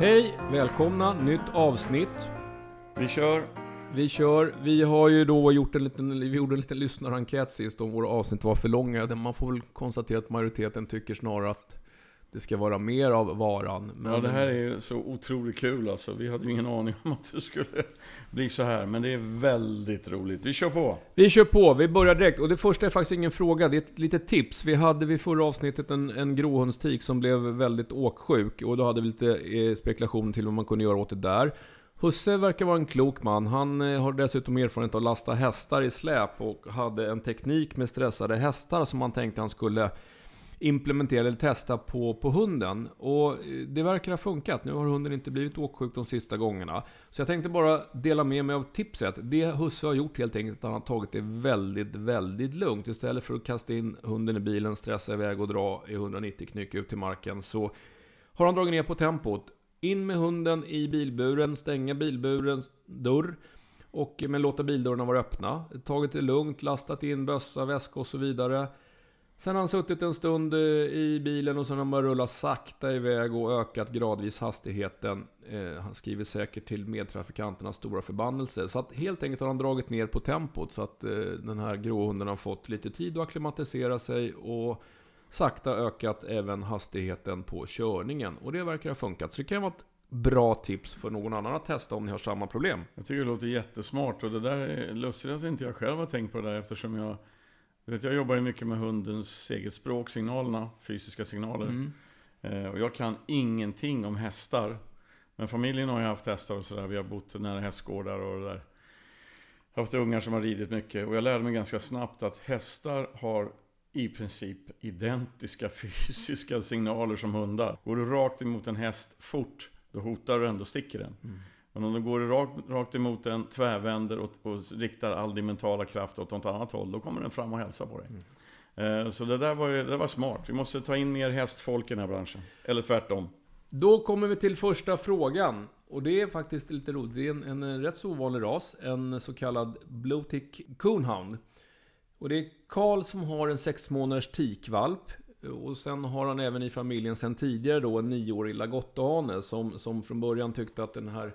Hej, välkomna, nytt avsnitt. Vi kör. Vi kör, vi har ju då gjort en liten, vi gjorde en liten lyssnarenkät sist om våra avsnitt var för långa. Man får väl konstatera att majoriteten tycker snarare att det ska vara mer av varan. Men... Ja, det här är ju så otroligt kul alltså. Vi hade ju ingen aning om att det skulle bli så här. Men det är väldigt roligt. Vi kör på! Vi kör på, vi börjar direkt. Och det första är faktiskt ingen fråga, det är ett litet tips. Vi hade vid förra avsnittet en, en gråhundstik som blev väldigt åksjuk. Och då hade vi lite eh, spekulation till vad man kunde göra åt det där. Husse verkar vara en klok man. Han eh, har dessutom erfarenhet av att lasta hästar i släp och hade en teknik med stressade hästar som han tänkte han skulle implementera eller testa på, på hunden. Och eh, det verkar ha funkat. Nu har hunden inte blivit åksjuk de sista gångerna. Så jag tänkte bara dela med mig av tipset. Det Husse har gjort helt enkelt att han har tagit det väldigt, väldigt lugnt. Istället för att kasta in hunden i bilen, stressa iväg och dra i 190 knyck ut till marken. Så har han dragit ner på tempot. In med hunden i bilburen, stänga bilburens dörr. Och, eh, men låta bildörrarna vara öppna. Tagit det lugnt, lastat in bössa, väska och så vidare. Sen har han suttit en stund eh, i bilen och sen har man rullat sakta iväg och ökat gradvis hastigheten. Eh, han skriver säkert till medtrafikanternas stora förbannelse. Så att helt enkelt har han dragit ner på tempot så att eh, den här gråhunden har fått lite tid att akklimatisera sig och sakta ökat även hastigheten på körningen. Och det verkar ha funkat. Så det kan vara ett bra tips för någon annan att testa om ni har samma problem. Jag tycker det låter jättesmart och det där är lustigt att inte jag själv har tänkt på det där eftersom jag vet, jag jobbar ju mycket med hundens eget språk, signalerna, fysiska signaler. Mm. Eh, och jag kan ingenting om hästar. Men familjen har ju haft hästar och sådär. Vi har bott nära hästgårdar och det där. Jag har haft ungar som har ridit mycket. Och jag lärde mig ganska snabbt att hästar har i princip identiska fysiska signaler som hundar. Går du rakt emot en häst fort, då hotar du den, då sticker den. Mm. Men om du går rakt, rakt emot den, tvärvänder och, och riktar all din mentala kraft åt något annat håll, då kommer den fram och hälsar på dig. Mm. Eh, så det där var ju, det var smart. Vi måste ta in mer hästfolk i den här branschen. Eller tvärtom. Då kommer vi till första frågan. Och det är faktiskt lite roligt. Det är en, en rätt så ovanlig ras. En så kallad Blowtick Coonhound. Och det är Karl som har en sex månaders tikvalp. Och sen har han även i familjen sen tidigare då en nioårig lagottehane som, som från början tyckte att den här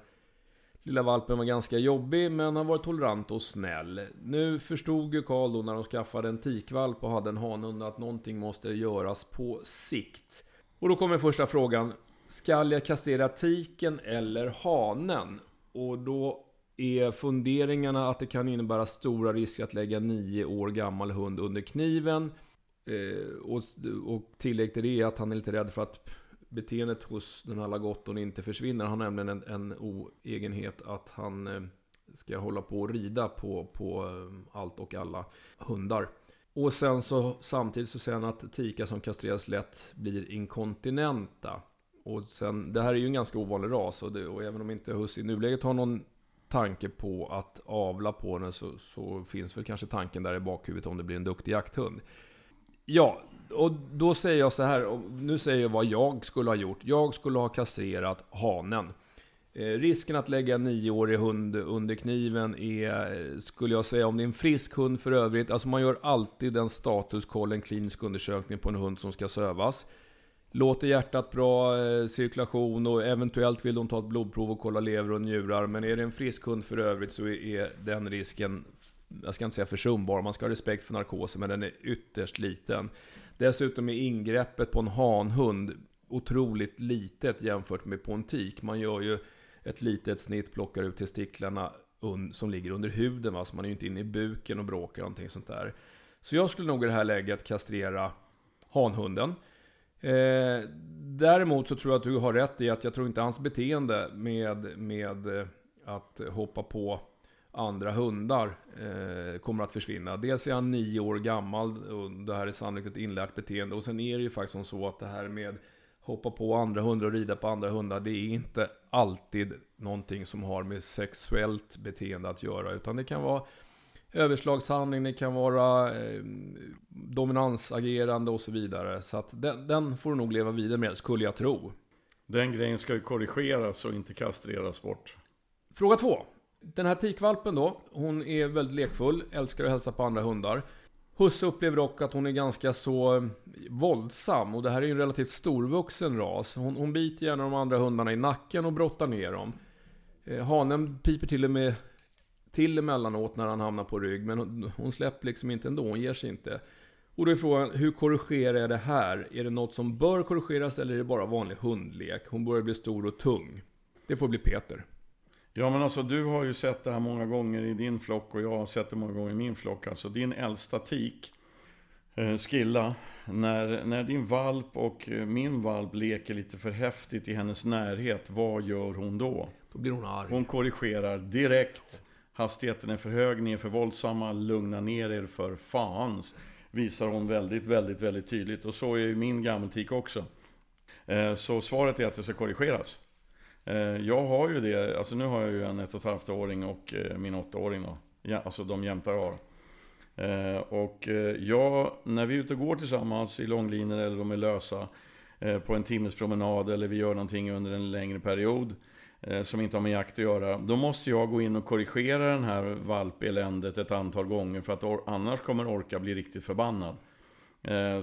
Lilla valpen var ganska jobbig, men han var tolerant och snäll. Nu förstod ju Karl då när de skaffade en tikvalp och hade en hanhund att någonting måste göras på sikt. Och då kommer första frågan. Skall jag kastrera tiken eller hanen? Och då är funderingarna att det kan innebära stora risker att lägga nio år gammal hund under kniven. Eh, och, och tillägg till det är att han är lite rädd för att beteendet hos den här lagotton inte försvinner. Han har nämligen en, en oegenhet att han eh, ska hålla på och rida på, på eh, allt och alla hundar. Och sen så samtidigt så säger han att tikar som kastreras lätt blir inkontinenta. Och sen, det här är ju en ganska ovanlig ras och, det, och även om inte huss i nuläget har någon tanke på att avla på den så, så, finns väl kanske tanken där i bakhuvudet om det blir en duktig jakthund. Ja, och då säger jag så här, nu säger jag vad jag skulle ha gjort. Jag skulle ha kastrerat hanen. Eh, risken att lägga en nioårig hund under kniven är, eh, skulle jag säga, om det är en frisk hund för övrigt. Alltså man gör alltid en statuskoll, en klinisk undersökning på en hund som ska sövas. Låter hjärtat bra, eh, cirkulation och eventuellt vill de ta ett blodprov och kolla lever och njurar. Men är det en frisk hund för övrigt så är den risken, jag ska inte säga försumbar, man ska ha respekt för narkosen, men den är ytterst liten. Dessutom är ingreppet på en hanhund otroligt litet jämfört med på en tik. Man gör ju ett litet snitt, plockar ut testiklarna som ligger under huden. Va? Så man är ju inte inne i buken och bråkar och någonting sånt där. Så jag skulle nog i det här läget kastrera hanhunden. Eh, däremot så tror jag att du har rätt i att jag tror inte hans beteende med, med att hoppa på andra hundar eh, kommer att försvinna. Dels är han nio år gammal och det här är sannolikt ett inlärt beteende. Och sen är det ju faktiskt så att det här med hoppa på andra hundar och rida på andra hundar, det är inte alltid någonting som har med sexuellt beteende att göra. Utan det kan vara överslagshandling, det kan vara eh, dominansagerande och så vidare. Så att den, den får du nog leva vidare med, skulle jag tro. Den grejen ska ju korrigeras och inte kastreras bort. Fråga två. Den här tikvalpen då, hon är väldigt lekfull, älskar att hälsa på andra hundar. Husse upplever dock att hon är ganska så eh, våldsam och det här är ju en relativt storvuxen ras. Hon, hon biter gärna de andra hundarna i nacken och brottar ner dem. Eh, hanen piper till och med till emellanåt när han hamnar på rygg, men hon, hon släpper liksom inte ändå, hon ger sig inte. Och då är frågan, hur korrigerar jag det här? Är det något som bör korrigeras eller är det bara vanlig hundlek? Hon börjar bli stor och tung. Det får bli Peter. Ja men alltså du har ju sett det här många gånger i din flock och jag har sett det många gånger i min flock. Alltså din äldsta tik, eh, Skilla, när, när din valp och eh, min valp leker lite för häftigt i hennes närhet, vad gör hon då? Då blir hon arg. Hon korrigerar direkt. Hastigheten är för hög, ni är för våldsamma, lugna ner er för fan. Visar hon väldigt, väldigt, väldigt tydligt. Och så är ju min gammeltik också. Eh, så svaret är att det ska korrigeras. Eh, jag har ju det, alltså nu har jag ju en ett och ett halvt åring och eh, min åttaåring då. Ja, alltså de jämtar jag har. Eh, och jag, när vi är ute och går tillsammans i långlinor eller de är lösa på en timmes promenad eller vi gör någonting under en längre period som inte har med jakt att göra. Då måste jag gå in och korrigera den här valpeländet ett antal gånger för att annars kommer Orka bli riktigt förbannad.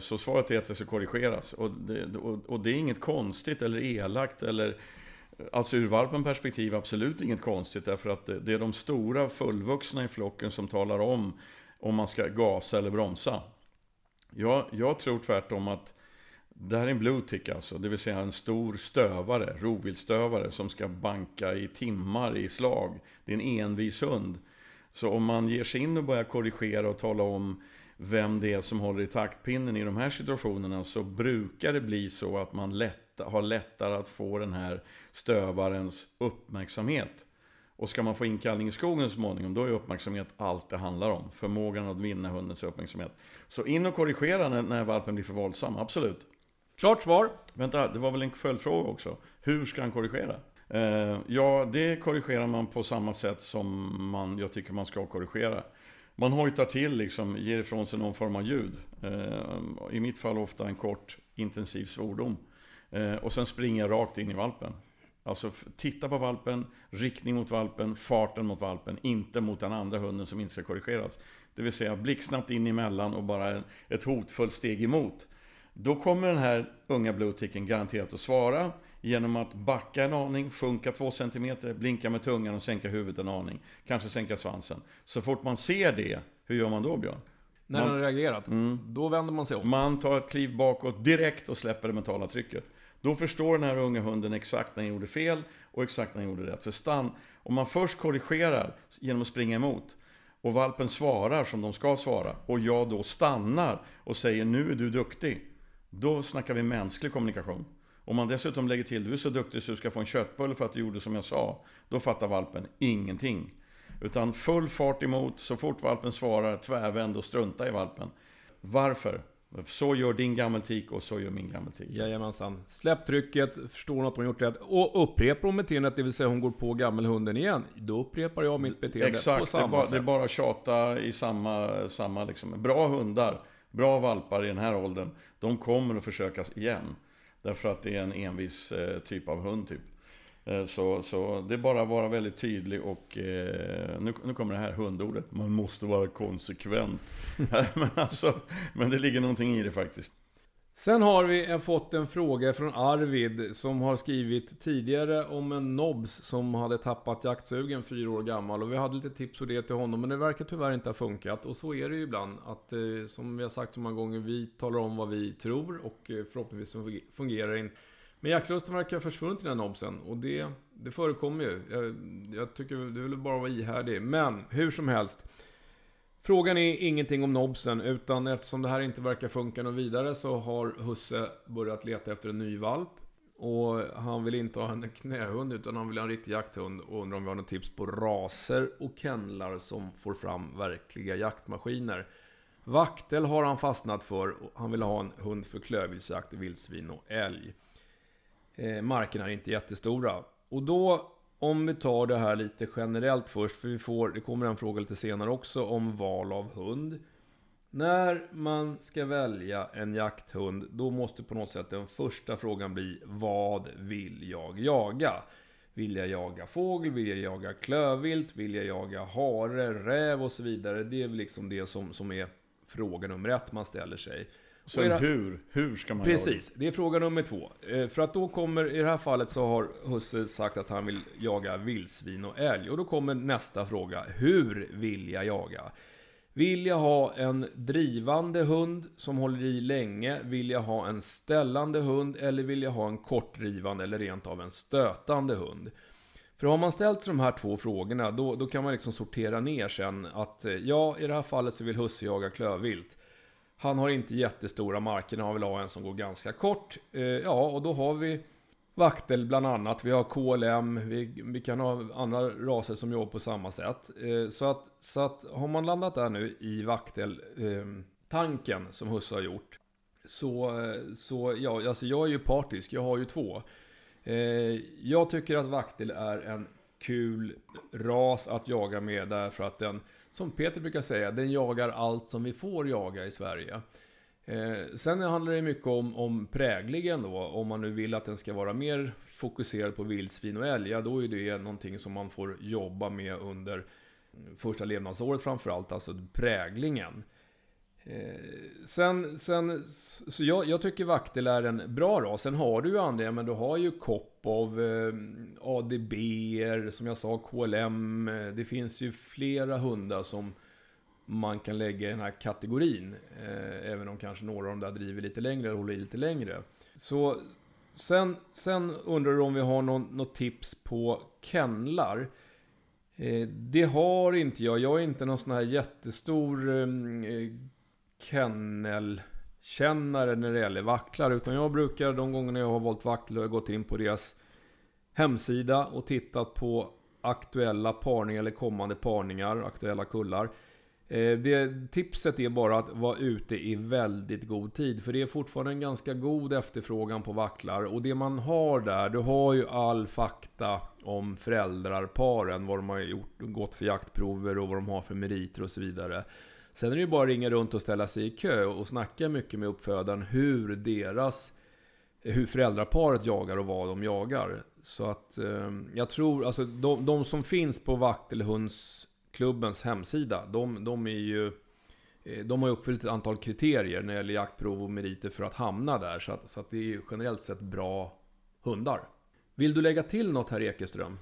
Så svaret är att det ska korrigeras. Och det, och, och det är inget konstigt eller elakt eller Alltså ur valpen perspektiv absolut inget konstigt därför att det är de stora fullvuxna i flocken som talar om om man ska gasa eller bromsa. Jag, jag tror tvärtom att det här är en bluetick alltså, det vill säga en stor stövare, rovviltstövare som ska banka i timmar i slag. Det är en envis hund. Så om man ger sig in och börjar korrigera och tala om vem det är som håller i taktpinnen i de här situationerna så brukar det bli så att man lätt, har lättare att få den här stövarens uppmärksamhet. Och ska man få inkallning i skogen så småningom, då är uppmärksamhet allt det handlar om. Förmågan att vinna hundens uppmärksamhet. Så in och korrigera när, när valpen blir för våldsam, absolut. Klart svar. Vänta, det var väl en följdfråga också. Hur ska han korrigera? Eh, ja, det korrigerar man på samma sätt som man, jag tycker man ska korrigera. Man hojtar till, liksom, ger ifrån sig någon form av ljud. Eh, I mitt fall ofta en kort intensiv svordom. Eh, och sen springer jag rakt in i valpen. Alltså titta på valpen, riktning mot valpen, farten mot valpen, inte mot den andra hunden som inte ska korrigeras. Det vill säga blixtsnabbt in emellan och bara ett hotfullt steg emot. Då kommer den här unga blueticken garanterat att svara genom att backa en aning, sjunka två centimeter, blinka med tungan och sänka huvudet en aning. Kanske sänka svansen. Så fort man ser det, hur gör man då Björn? När man, har reagerat, mm, då vänder man sig om. Man tar ett kliv bakåt direkt och släpper det mentala trycket. Då förstår den här unga hunden exakt när den gjorde fel och exakt när den gjorde rätt. För stann, om man först korrigerar genom att springa emot och valpen svarar som de ska svara och jag då stannar och säger nu är du duktig. Då snackar vi mänsklig kommunikation. Om man dessutom lägger till du är så duktig så du ska få en köttbulle för att du gjorde som jag sa. Då fattar valpen ingenting. Utan full fart emot, så fort valpen svarar, tvärvänd och strunta i valpen. Varför? Så gör din gammeltik och så gör min gammeltik. Jajamensan. Släpp trycket, förstår hon att hon gjort rätt. Och upprepar hon beteendet, det vill säga hon går på gammelhunden igen. Då upprepar jag mitt beteende Exakt, på samma det är bara, sätt. det är bara att tjata i samma, samma liksom. Bra hundar, bra valpar i den här åldern. De kommer att försöka igen. Därför att det är en envis eh, typ av hund typ. Eh, så, så det är bara att vara väldigt tydlig och eh, nu, nu kommer det här hundordet. Man måste vara konsekvent. men, alltså, men det ligger någonting i det faktiskt. Sen har vi fått en fråga från Arvid som har skrivit tidigare om en nobs som hade tappat jaktsugen fyra år gammal. Och vi hade lite tips och det till honom men det verkar tyvärr inte ha funkat. Och så är det ju ibland att eh, som vi har sagt så många gånger, vi talar om vad vi tror och eh, förhoppningsvis fungerar inte. Men jaktlusten verkar ha försvunnit i den här nobsen och det, det förekommer ju. Jag, jag tycker du vill bara vara ihärdig. Men hur som helst. Frågan är ingenting om nobsen, utan eftersom det här inte verkar funka något vidare så har Husse börjat leta efter en ny valp. Och han vill inte ha en knähund, utan han vill ha en riktig jakthund. Och undrar om vi har något tips på raser och kennlar som får fram verkliga jaktmaskiner. Vaktel har han fastnat för. Och han vill ha en hund för klövviltsjakt, vildsvin och älg. Eh, markerna är inte jättestora. Och då om vi tar det här lite generellt först, för vi får, det kommer en fråga lite senare också om val av hund. När man ska välja en jakthund, då måste på något sätt den första frågan bli Vad vill jag jaga? Vill jag jaga fågel? Vill jag jaga klövvilt? Vill jag jaga hare, räv och så vidare? Det är väl liksom det som, som är fråga nummer ett man ställer sig. Sen era- hur? Hur ska man Precis, det är fråga nummer två. Eh, För att då kommer, i det här fallet så har husse sagt att han vill jaga vildsvin och älg. Och då kommer nästa fråga. Hur vill jag jaga? Vill jag ha en drivande hund som håller i länge? Vill jag ha en ställande hund? Eller vill jag ha en kortdrivande eller rent av en stötande hund? För har man ställt de här två frågorna, då, då kan man liksom sortera ner sen att eh, ja, i det här fallet så vill husse jaga klövvilt. Han har inte jättestora marker, han vill ha en som går ganska kort. Eh, ja, och då har vi vaktel bland annat. Vi har KLM, vi, vi kan ha andra raser som jobbar på samma sätt. Eh, så, att, så att har man landat där nu i vakteltanken eh, tanken som husse har gjort. Så, så ja, alltså jag är ju partisk, jag har ju två. Eh, jag tycker att vaktel är en kul ras att jaga med därför att den, som Peter brukar säga, den jagar allt som vi får jaga i Sverige. Eh, sen handlar det mycket om, om präglingen då. Om man nu vill att den ska vara mer fokuserad på vildsvin och älg, ja, då är det någonting som man får jobba med under första levnadsåret framförallt, alltså präglingen. Eh, sen, sen, så jag, jag tycker vaktel är en bra ras. Sen har du ju andra, men du har ju Kopov, eh, ADB, som jag sa, KLM. Eh, det finns ju flera hundar som man kan lägga i den här kategorin. Eh, även om kanske några av dem där driver lite längre eller håller i lite längre. Så sen, sen undrar du om vi har någon, något tips på kennlar. Eh, det har inte jag. Jag är inte någon sån här jättestor eh, kennelkännare när det gäller vacklar. Utan jag brukar de gångerna jag har valt vacklar har jag gått in på deras hemsida och tittat på aktuella parningar eller kommande parningar, aktuella kullar. Eh, det, tipset är bara att vara ute i väldigt god tid. För det är fortfarande en ganska god efterfrågan på vacklar. Och det man har där, du har ju all fakta om föräldrarparen. Vad de har gjort, gått för jaktprover och vad de har för meriter och så vidare. Sen är det ju bara att ringa runt och ställa sig i kö och snacka mycket med uppfödaren hur deras hur föräldraparet jagar och vad de jagar. Så att eh, jag tror, alltså de, de som finns på Vaktelhundsklubbens hemsida, de, de är ju eh, de har ju uppfyllt ett antal kriterier när det gäller jaktprov och meriter för att hamna där. Så att, så att det är ju generellt sett bra hundar. Vill du lägga till något här Ekeström?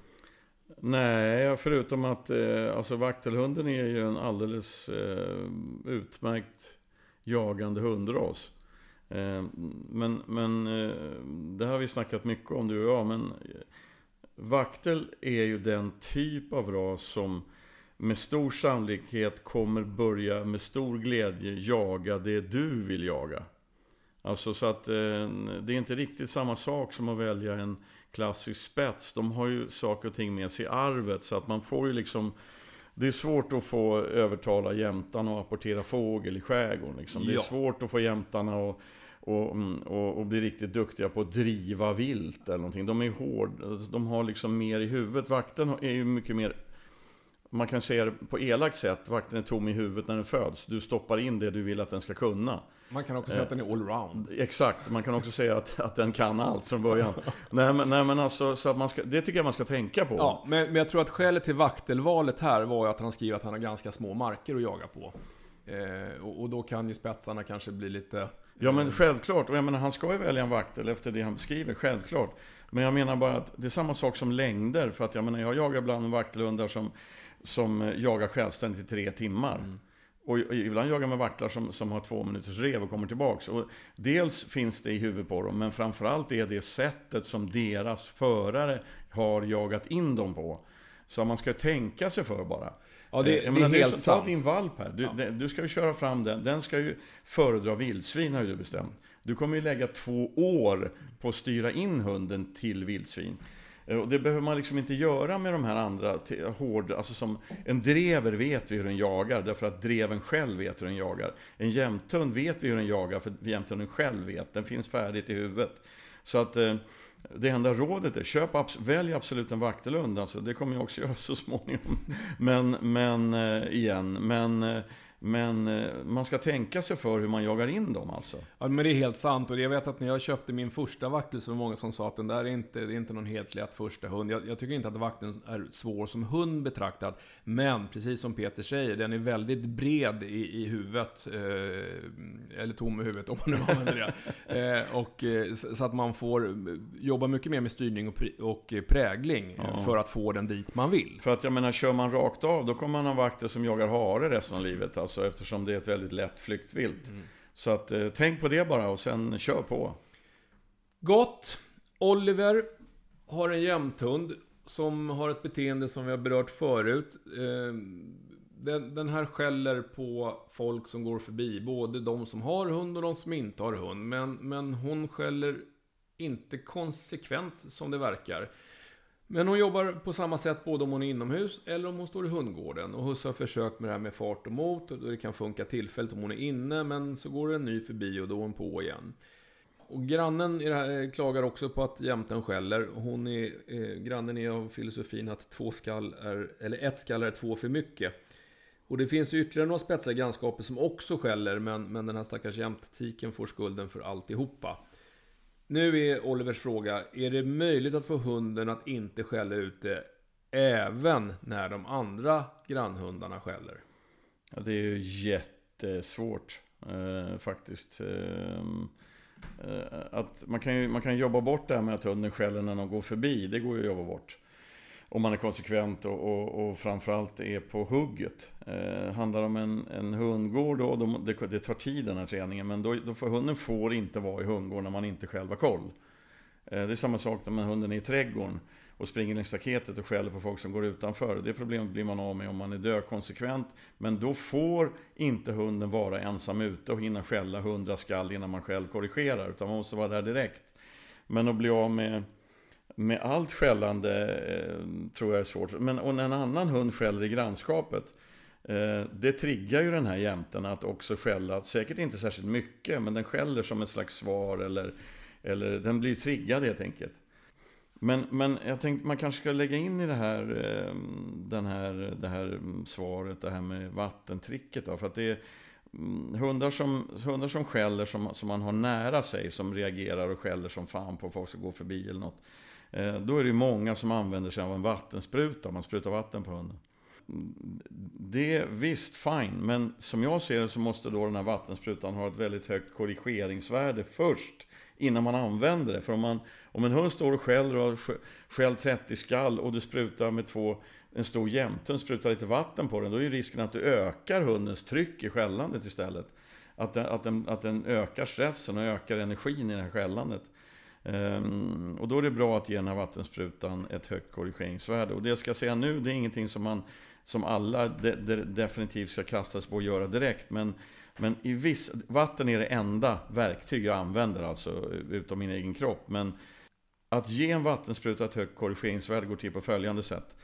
Nej, förutom att eh, alltså vaktelhunden är ju en alldeles eh, utmärkt jagande hundras. Eh, men men eh, det har vi snackat mycket om du och jag. Men eh, vaktel är ju den typ av ras som med stor sannolikhet kommer börja med stor glädje jaga det du vill jaga. Alltså så att eh, det är inte riktigt samma sak som att välja en klassisk spets. De har ju saker och ting med sig i arvet så att man får ju liksom det är svårt att få övertala jämtarna att apportera fågel i skärgården. Liksom. Det är Ja. svårt att få jämtarna att och, mm, och, och bli riktigt duktiga på att driva vilt eller någonting. De är hård, de har liksom mer i huvudet. Vakten är ju mycket mer man kan säga det på elakt sätt, vakten är tom i huvudet när den föds. Du stoppar in det du vill att den ska kunna. Man kan också säga att den är allround. Exakt, man kan också säga att, att den kan allt från början. nej, men, nej men alltså, så att man ska, det tycker jag man ska tänka på. Ja, men, men jag tror att skälet till vaktelvalet här var ju att han skriver att han har ganska små marker att jaga på. Eh, och, och då kan ju spetsarna kanske bli lite... Ja men självklart, och jag menar han ska ju välja en vaktel efter det han beskriver, självklart. Men jag menar bara att det är samma sak som längder, för att jag menar jag jagar ibland vaktelhundar som, som jagar självständigt i tre timmar. Och och ibland jagar man vaktlar som, som har två minuters rev och kommer tillbaks. Och dels finns det i huvudet på dem, men framförallt är det sättet som deras förare har jagat in dem på. Så man ska tänka sig för bara. Ja, det, Eh, jag det menar, är är helt sant. Ta din valp här. Du, den- du ska ju köra fram den. Den ska ju föredra vildsvin har ju du bestämt. Du kommer ju lägga två år på att styra in hunden till vildsvin. Eh, och det behöver man liksom inte göra med de här andra hårda, hård, alltså som en drever vet vi hur den jagar därför att dreven själv vet hur den jagar. En jämthund vet vi hur den jagar för att jämthunden själv vet. Den finns färdigt i huvudet. Så att eh, det enda rådet är, köp, välj absolut en vaktelund, Alltså, det kommer jag också göra så småningom. Men, men eh, igen, men eh, men eh, man ska tänka sig för hur man jagar in dem alltså. Ja, men det är helt sant. Och jag vet att när jag köpte min första vaktel så var det många som sa att den där är inte, det är inte någon helt lätt första hund. Jag, jag tycker inte att vakteln är svår som hund betraktad. Men precis som Peter säger, den är väldigt bred i, i huvudet. Eh, eller tom i huvudet om man nu använder det. eh, och, eh, så att man får jobba mycket mer med styrning och, och prägling ja. för att få den dit man vill. För att jag menar, kör man rakt av, då kommer man ha vakter som jagar hare resten av livet. Alltså alltså eftersom det är ett väldigt lätt flyktvilt. Mm. Så att eh, tänk på det bara och sen kör på. Gott! Oliver har en jämthund som har ett beteende som vi har berört förut. Eh, den, den, här skäller på folk som går förbi, både de som har hund och de som inte har hund. Men, men hon skäller inte konsekvent som det verkar. Men hon jobbar på samma sätt både om hon är inomhus eller om hon står i hundgården. Och Husse har försökt med det här med fart och mot. Och det kan funka tillfälligt om hon är inne, men så går en ny förbi och då är hon på igen. Och grannen i det här klagar också på att jämten skäller. Hon är, eh, grannen är av filosofin att två skall är, eller ett skall är två för mycket. Och det finns ytterligare några spetsiga grannskaper som också skäller, men, men den här stackars jämttiken får skulden för alltihopa. Nu är Olivers fråga, är det möjligt att få hunden att inte skälla ut det även när de andra grannhundarna skäller? Ja, det är ju jättesvårt eh, faktiskt. Eh, eh, att man, kan ju, man kan jobba bort det här med att hunden skäller när de går förbi. Det går ju att jobba bort om man är konsekvent och, och, och framförallt är på hugget. Eh, handlar om en, en hundgård då, de, det, det, tar tid den här träningen, men då, då får, hunden får inte vara i hundgården när man inte själv har koll. Eh, det är samma sak när hunden är i trädgården och springer längs staketet och skäller på folk som går utanför. Det problemet blir man av med om man är dökonsekvent. Men då får inte hunden vara ensam ute och hinna skälla hundra skall innan man själv korrigerar, utan man måste vara där direkt. Men att bli av med med allt skällande eh, tror jag är svårt. Men och när en annan hund skäller i grannskapet, eh, det triggar ju den här jämten att också skälla, säkert inte särskilt mycket, men den skäller som ett slags svar eller, eller den blir triggad helt enkelt. Men, men jag tänkte man kanske ska lägga in i det här, eh, den här, det här svaret, det här med vattentricket. Då, för att det är mm, hundar som, hundar som skäller som, som man har nära sig, som reagerar och skäller som fan på folk som går förbi eller något. Eh, då är det många som använder sig av en vattenspruta, man sprutar vatten på hunden. Det är visst fine, men som jag ser det så måste då den här vattensprutan ha ett väldigt högt korrigeringsvärde först innan man använder det. För om, man, om en hund står och skäller och har skällt 30 skall och du sprutar med två, en stor jämthund, sprutar lite vatten på den, då är risken att du ökar hundens tryck i skällandet istället. Att den, att, den, att den ökar stressen och ökar energin i det här skällandet. Um, och då är det bra att ge den här vattensprutan ett högt korrigeringsvärde. Och det jag ska säga nu, det är ingenting som, man, som alla de, de, definitivt ska kastas på att göra direkt. Men, men i viss, vatten är det enda verktyg jag använder, alltså utom min egen kropp. Men att ge en vattenspruta ett högt korrigeringsvärde går till på följande sätt.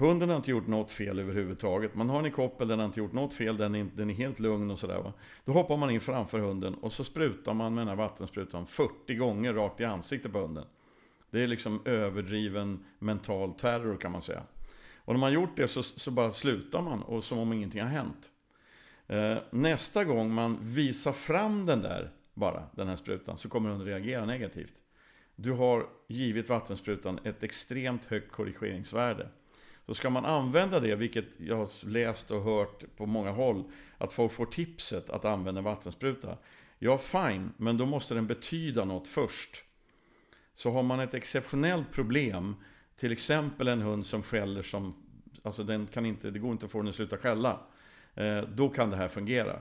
Hunden har inte gjort något fel överhuvudtaget. Man har en i koppel, den har inte gjort något fel, den är, den är helt lugn och sådär. Då hoppar man in framför hunden och så sprutar man med den här vattensprutan 40 gånger rakt i ansiktet på hunden. Det är liksom överdriven mental terror kan man säga. Och när man gjort det så, så bara slutar man och som om ingenting har hänt. Eh, nästa gång man visar fram den där, bara den här sprutan, så kommer hunden reagera negativt. Du har givit vattensprutan ett extremt högt korrigeringsvärde. Så ska man använda det, vilket jag har läst och hört på många håll, att folk får tipset att använda vattenspruta. Ja, fine, men då måste den betyda något först. Så har man ett exceptionellt problem, till exempel en hund som skäller som, alltså den kan inte, det går inte att få den att sluta skälla. Eh, då kan det här fungera.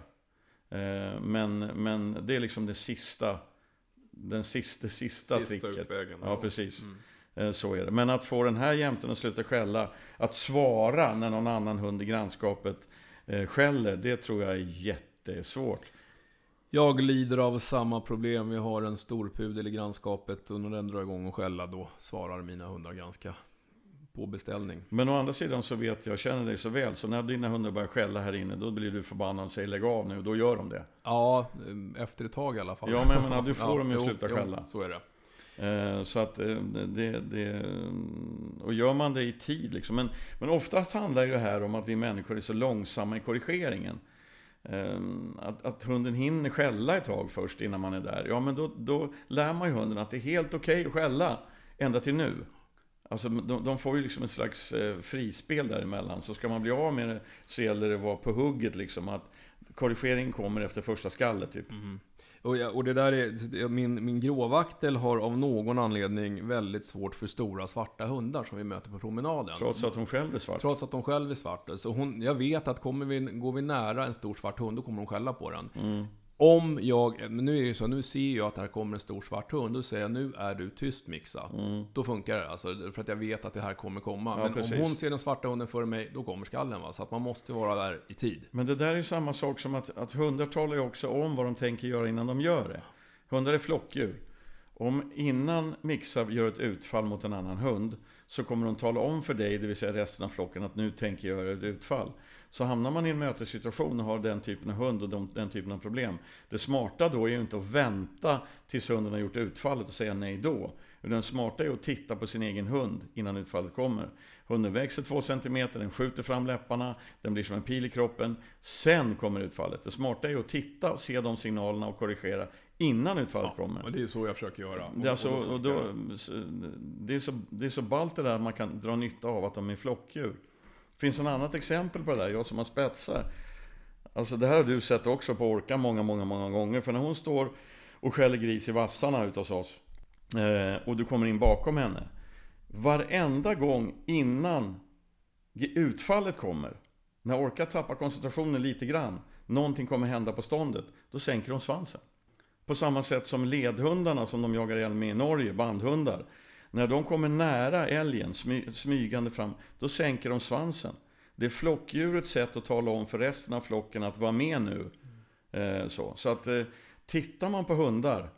Eh, men, men det är liksom det sista, den sista, det sista, sista tricket. Utvägen, ja, precis. Mm. Eh, så är det. Men att få den här jämten att sluta skälla, att svara när någon annan hund i grannskapet eh, skäller, det tror jag är jättesvårt. Jag lider av samma problem. Vi har en stor pudel i grannskapet och när den drar igång och skälla då svarar mina hundar ganska på beställning. Men å andra sidan så vet jag, känner dig så väl, så när dina hundar börjar skälla här inne, då blir du förbannad och säger lägg av nu, då gör de det. Ja, efter ett tag i alla fall. Ja, men jag menar, du får ja, dem ju sluta skälla. så är det. Eh, så att eh, det, det, mm, Och gör man det i tid liksom. Men, men oftast handlar ju det här om att vi människor är så långsamma i korrigeringen. Eh, att, att, hunden hinner skälla ett tag först innan man är där. Ja, men då, då lär man ju hunden att det är helt okej okay att skälla ända till nu. Alltså de, de, får ju liksom ett slags eh, frispel däremellan. Så ska man bli av med det så gäller det att vara på hugget liksom. Att korrigering kommer efter första skallet typ. Mm. Och, jag, och det där är, min, min gråvaktel har av någon anledning väldigt svårt för stora svarta hundar som vi möter på promenaden. Trots att hon själv är svart? Trots att hon själv är svart. Så hon, jag vet att kommer vi, går vi nära en stor svart hund, då kommer hon skälla på den. Mm. Om jag, men nu är det ju så, nu ser jag att här kommer en stor svart hund, då säger jag nu är du tyst Mixa. Mm. Då funkar det alltså, för att jag vet att det här kommer komma. Ja, men precis. om hon ser den svarta hunden före mig, då kommer skallen va. Så att man måste vara där i tid. Men det där är ju samma sak som att, att hundar talar ju också om vad de tänker göra innan de gör det. Hundar är flockdjur. Om innan Mixa gör ett utfall mot en annan hund, så kommer de tala om för dig, det vill säga resten av flocken, att nu tänker jag göra ett utfall. Så hamnar man i en mötessituation och har den typen av hund och de, den typen av problem. Det smarta då är ju inte att vänta tills hunden har gjort utfallet och säga nej då. Utan det smarta är att titta på sin egen hund innan utfallet kommer. Hunden växer två centimeter, den skjuter fram läpparna, den blir som en pil i kroppen. Sen kommer utfallet. Det smarta är att titta och se de signalerna och korrigera innan utfallet ja, kommer. Och det är så jag försöker göra. Det är, alltså, och då, det är så, det är så ballt det där att man kan dra nytta av att de är flockdjur. Finns en annat exempel på det där, jag som har spetsar. Alltså det här har du sett också på Orka många, många, många gånger. För när hon står och skäller gris i vassarna ute hos oss. Eh, och du kommer in bakom henne. Varenda gång innan utfallet kommer. När Orka tappar koncentrationen lite grann. Någonting kommer hända på ståndet. Då sänker hon svansen. På samma sätt som ledhundarna som de jagar älg med i Norge, bandhundar. När de kommer nära älgen, smy, smygande fram, då sänker de svansen. Det är flockdjurets sätt att tala om för resten av flocken att vara med nu. Eh, så. så att eh, tittar man på hundar,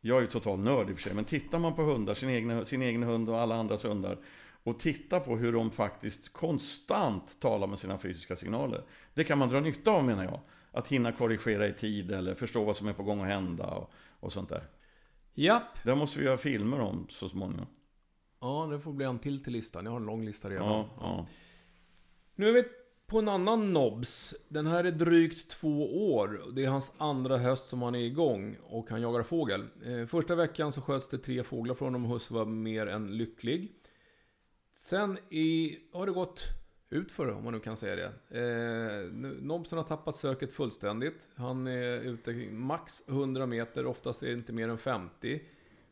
jag är ju total nörd i och för sig, men tittar man på hundar, sin egen, sin egen hund och alla andras hundar, och tittar på hur de faktiskt konstant talar med sina fysiska signaler. Det kan man dra nytta av menar jag. Att hinna korrigera i tid eller förstå vad som är på gång att hända och, och sånt där. Japp. Det måste vi göra filmer om så småningom. Ja, det får bli en till till listan. Jag har en lång lista redan. Ja, ja. Nu är vi på en annan nobs. Den här är drygt två år. Det är hans andra höst som han är igång och han jagar fågel. Eh, första veckan så sköts det tre fåglar från honom och Husse var mer än lycklig. Sen i, har det gått Utför om man nu kan säga det. Eh, Nobsen har tappat söket fullständigt. Han är ute max 100 meter, oftast är det inte mer än 50.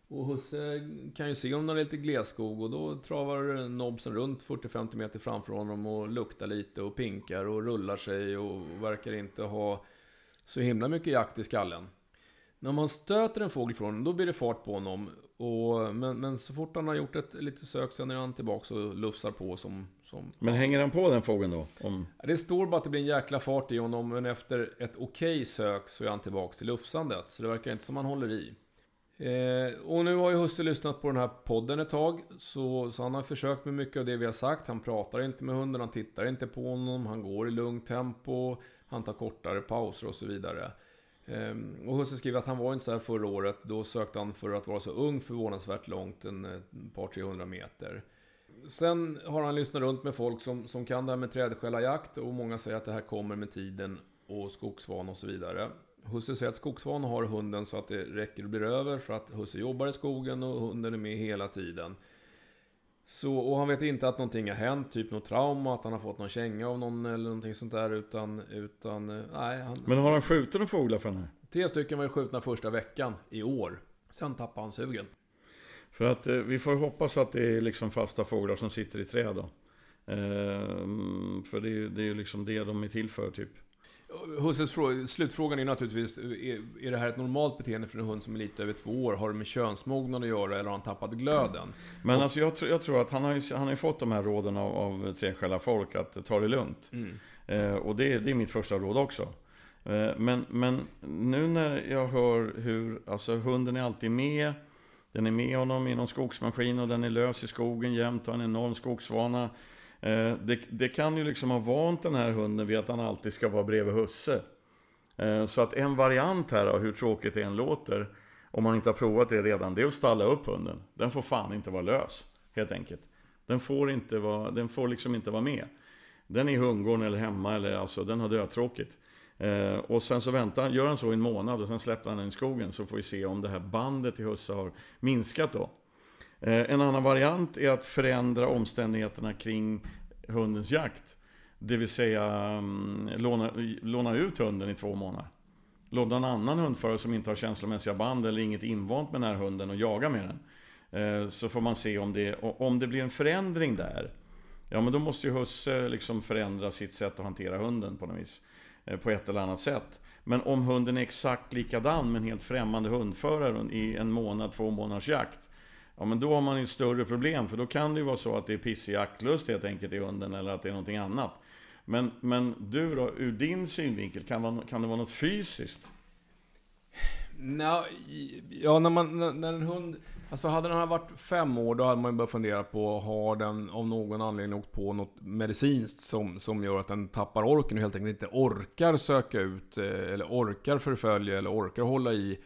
Och Husse kan ju se om det är lite glesskog och då travar Nobsen runt 40-50 meter framför honom och luktar lite och pinkar och rullar sig och verkar inte ha så himla mycket jakt i skallen. När man stöter en fågel från honom, då blir det fart på honom. Och, men, men så fort han har gjort ett litet sök, sen är han tillbaka och lufsar på som, som... Men hänger han på den fågeln då? Om... Det står bara att det blir en jäkla fart i honom, men efter ett okej okay sök så är han tillbaka till lufsandet. Så det verkar inte som han håller i. Eh, och nu har ju husse lyssnat på den här podden ett tag. Så, så han har försökt med mycket av det vi har sagt. Han pratar inte med hunden, han tittar inte på honom, han går i lugnt tempo, han tar kortare pauser och så vidare. Eh, och husse skriver att han var inte så här förra året. Då sökte han för att vara så ung förvånansvärt långt, en, ett par 300 meter. Sen har han lyssnat runt med folk som, som kan det här med trädskällarjakt och många säger att det här kommer med tiden och skogsvan och så vidare. Husse säger att skogsvan har hunden så att det räcker och blir över för att Husse jobbar i skogen och hunden är med hela tiden. Så, och han vet inte att någonting har hänt, typ något trauma, att han har fått någon känga av någon eller någonting sånt där utan, utan nej. Han, Men har han skjutit några fåglar för den här? Tre stycken var ju skjutna första veckan i år. Sen tappade han sugen. För att eh, vi får hoppas att det är liksom fasta fåglar som sitter i träd då. Eh, för det är, det är ju liksom det de är till för typ. Husses slutfrågan är naturligtvis, är, är det här ett normalt beteende för en hund som är lite över två år? Har det med könsmognad att göra eller har han tappat glöden? Men och, alltså jag, jag, tror att han har, ju, han har fått de här råden av, av treskälla folk att ta det lugnt. Mm. Eh, och det, det är mitt första råd också. Eh, men, men nu när jag hör hur, alltså hunden är alltid med. Den är med honom i någon skogsmaskin och den är lös i skogen jämt och har en enorm skogsvana. Eh, det, det, kan ju liksom ha vant den här hunden vid att han alltid ska vara bredvid husse. Eh, så att en variant här av hur tråkigt det än låter, om man inte har provat det redan, det är att stalla upp hunden. Den får fan inte vara lös, helt enkelt. Den får, inte vara, den får liksom inte vara med. Den är i hundgården eller hemma, eller alltså den har dötråkigt. Eh, och sen så väntar gör han så i en månad och sen släpper han den i skogen så får vi se om det här bandet till husse har minskat då. Eh, en annan variant är att förändra omständigheterna kring hundens jakt. Det vill säga um, låna, låna ut hunden i två månader. Låta en annan hundförare som inte har känslomässiga band eller inget invant med den här hunden och jaga med den. Eh, så får man se om det, om det blir en förändring där. Ja men då måste ju husse liksom förändra sitt sätt att hantera hunden på något vis. Eh, på ett eller annat sätt. Men om hunden är exakt likadan med en helt främmande hundförare i en månad, två månaders jakt. Ja men då har man ju ett större problem för då kan det ju vara så att det är pissig jaktlust helt enkelt i hunden eller att det är någonting annat. Men, men du då, ur din synvinkel, kan, man, kan det vara något fysiskt? No, ja, när, man, när en hund... Alltså hade den här varit fem år, då hade man ju börjat fundera på, har den av någon anledning åkt på något medicinskt som, som gör att den tappar orken och helt enkelt inte orkar söka ut, eh, eller orkar förfölja, eller orkar hålla i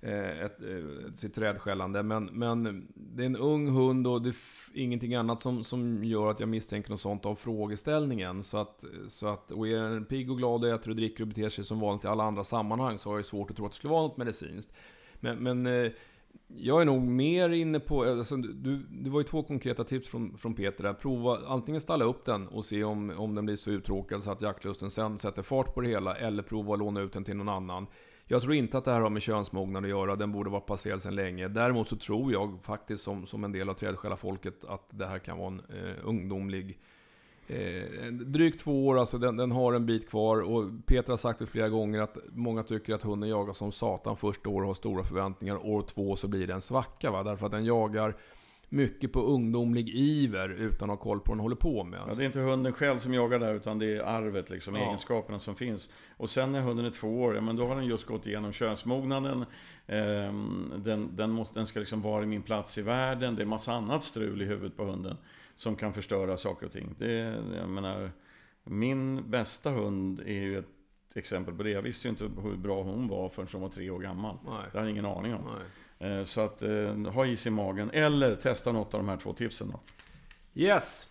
eh, ett, eh, sitt rädskällande. Men, men det är en ung hund och det är ingenting annat som, som gör att jag misstänker något sånt av frågeställningen. Så att, så att, och är den pigg och glad och äter och dricker och beter sig som vanligt i alla andra sammanhang så har jag svårt att tro att det skulle vara något medicinskt. Men, men eh, jag är nog mer inne på, alltså, du, det var ju två konkreta tips från, från Peter där. Prova antingen ställa upp den och se om, om den blir så uttråkad så att jaktlusten sen sätter fart på det hela. Eller prova att låna ut den till någon annan. Jag tror inte att det här har med könsmognad att göra, den borde vara passerad sedan länge. Däremot så tror jag faktiskt som, som en del av trädsjälafolket att det här kan vara en eh, ungdomlig Eh, drygt två år, alltså den, den, har en bit kvar och Peter har sagt det flera gånger att många tycker att hunden jagar som satan första året och har stora förväntningar. År två så blir det en svacka va? därför att den jagar mycket på ungdomlig iver utan att ha koll på vad den håller på med. Ja, det är inte hunden själv som jagar där utan det är arvet, liksom, ja. egenskaperna som finns. Och sen när hunden är två år, ja, men då har den just gått igenom könsmognaden. Ehm, den, den, måste, den ska liksom vara i min plats i världen. Det är massa annat strul i huvudet på hunden som kan förstöra saker och ting. Det, jag menar, min bästa hund är ju ett exempel på det. Jag visste ju inte hur bra hon var förrän hon var tre år gammal. Nej. Det hade jag ingen aning om. Nej. Eh, så att eh, ha is i magen, eller testa något av de här två tipsen då. Yes!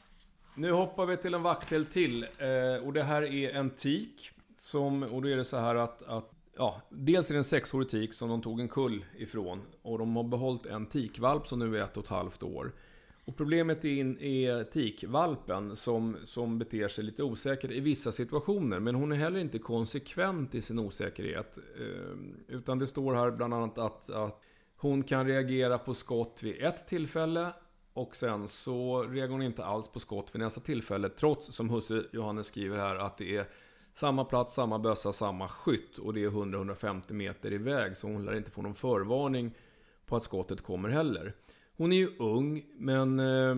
Nu hoppar vi till en vaktel till. Eh, och det här är en tik. Som, och då är det så här att, att ja, dels är det en sexårig tik som de tog en kull ifrån. Och de har behållit en tikvalp som nu är ett och ett halvt år. Och problemet är, är tikvalpen som, som beter sig lite osäkert i vissa situationer. Men hon är heller inte konsekvent i sin osäkerhet. Eh, utan det står här bland annat att, att hon kan reagera på skott vid ett tillfälle och sen så reagerar hon inte alls på skott vid nästa tillfälle. Trots, som husse Johannes skriver här, att det är samma plats, samma bössa, samma skytt. Och det är 100-150 meter iväg. Så hon lär inte få någon förvarning på att skottet kommer heller. Hon är ju ung, men eh,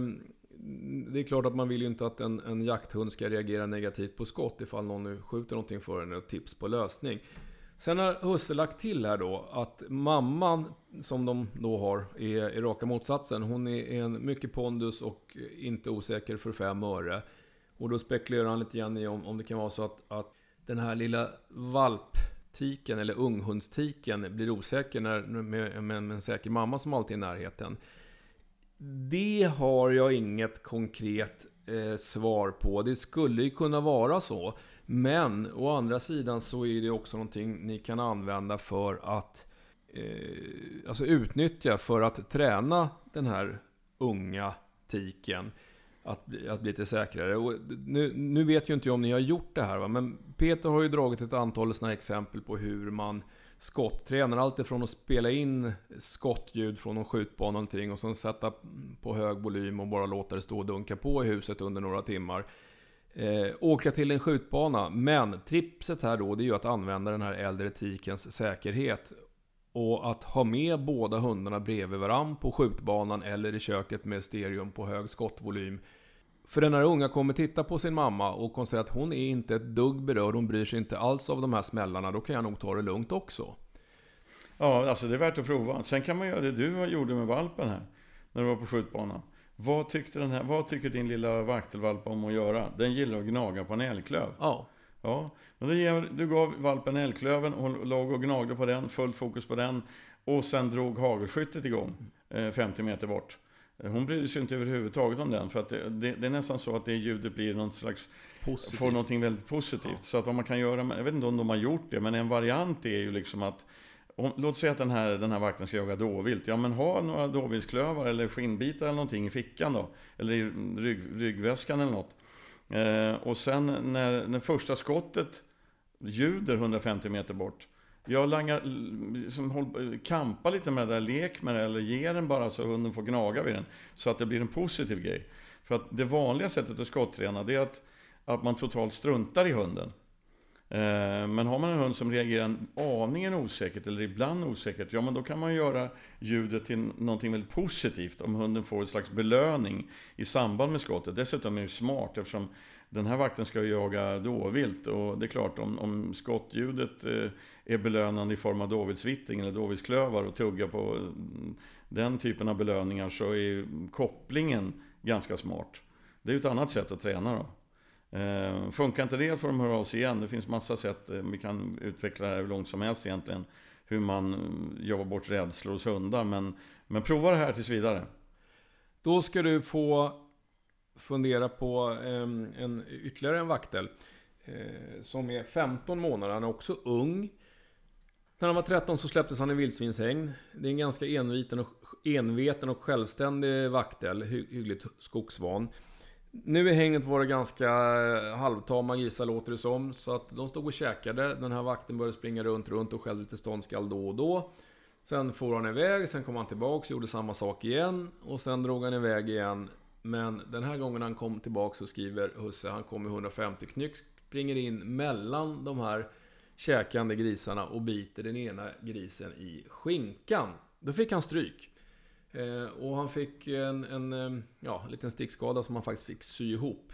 det är klart att man vill ju inte att en, en jakthund ska reagera negativt på skott ifall någon nu skjuter någonting för henne och tips på lösning. Sen har husse lagt till här då att mamman som de då har är, är raka motsatsen. Hon är en mycket pondus och inte osäker för fem öre. Och då spekulerar han lite grann i om, om det kan vara så att, att den här lilla valptiken eller unghundstiken blir osäker när, med, med, med en säker mamma som alltid är i närheten. Det har jag inget konkret eh, svar på. Det skulle ju kunna vara så. Men å andra sidan så är det också någonting ni kan använda för att eh, alltså utnyttja för att träna den här unga tiken att, bli, att bli lite säkrare. Och nu, nu vet ju inte jag om ni har gjort det här, va? men Peter har ju dragit ett antal sådana exempel på hur man skotttränar. alltifrån att spela in skottljud från någon skjutbana och någonting och sen sätta på hög volym och bara låta det stå och dunka på i huset under några timmar eh, åka till en skjutbana. Men tripset här då, det är ju att använda den här äldre tikens säkerhet. Och att ha med båda hundarna bredvid varandra på skjutbanan eller i köket med stereon på hög skottvolym. För den här unga kommer titta på sin mamma och konstatera att hon är inte ett dugg berörd, hon bryr sig inte alls av de här smällarna. Då kan jag nog ta det lugnt också. Ja, alltså det är värt att prova. Sen kan man göra det du gjorde med valpen här, när du var på skjutbanan. Vad, tyckte den här, vad tycker din lilla vaktelvalp om att göra? Den gillar att gnaga på en älgklöv. Ja. Ja, men du, du gav valpen älgklöven, hon låg och gnagde på den, fullt fokus på den. Och sen drog hagelskyttet igång, eh, 50 meter bort. Hon brydde sig inte överhuvudtaget om den, för att det, det, det är nästan så att det ljudet blir någon slags Positivt. får någonting väldigt positivt. Ja. Så att vad man kan göra, jag vet inte om de har gjort det, men en variant är ju liksom att om, låt säga att den här, den här vakten ska jaga dåvilt. Ja, men ha några dåviltsklövar eller skinnbitar eller någonting i fickan då. Eller i rygg, ryggväskan eller något. Eh, och sen när, när första skottet ljuder 150 meter bort. Jag langar, liksom, håll, kampa lite med det där, lek med det, eller ger den bara så hunden får gnaga vid den. Så att det blir en positiv grej. För att det vanliga sättet att skotträna, det är att, att man totalt struntar i hunden. Eh, men har man en hund som reagerar en aningen osäkert eller ibland osäkert, ja men då kan man göra ljudet till någonting väldigt positivt om hunden får ett slags belöning i samband med skottet. Dessutom är det smart eftersom den här vakten ska jaga dåvilt och det är klart om, om skottljudet eh, är belönande i form av dovidsvitting eller dovidsklövar och tugga på eh, den typen av belöningar så är kopplingen ganska smart. Det är ju ett annat sätt att träna då. Eh, funkar inte det får de höra av sig igen. Det finns massa sätt. Eh, vi kan utveckla det här hur långt som helst egentligen. Hur man eh, jobbar bort rädslor hos hundar. Men, men prova det här tills vidare. Då ska du få fundera på en, en, ytterligare en vaktel. Eh, som är 15 månader. Han är också ung. När han var 13 så släpptes han i vildsvinshägn. Det är en ganska enveten och, enveten och självständig vaktel. Hy, hyggligt skogsvan. Nu i hängnet var det ganska eh, halvtama grisar låter det som. Så att de stod och käkade. Den här vakten började springa runt, runt och skällde lite ståndskall då och då. Sen for han iväg, sen kom han tillbaks, och gjorde samma sak igen. Och sen drog han iväg igen. Men den här gången han kom tillbaks så skriver husse, han kom med 150 knyck, springer in mellan de här käkande grisarna och biter den ena grisen i skinkan. Då fick han stryk. Eh, och han fick en, en eh, ja, liten stickskada som han faktiskt fick sy ihop.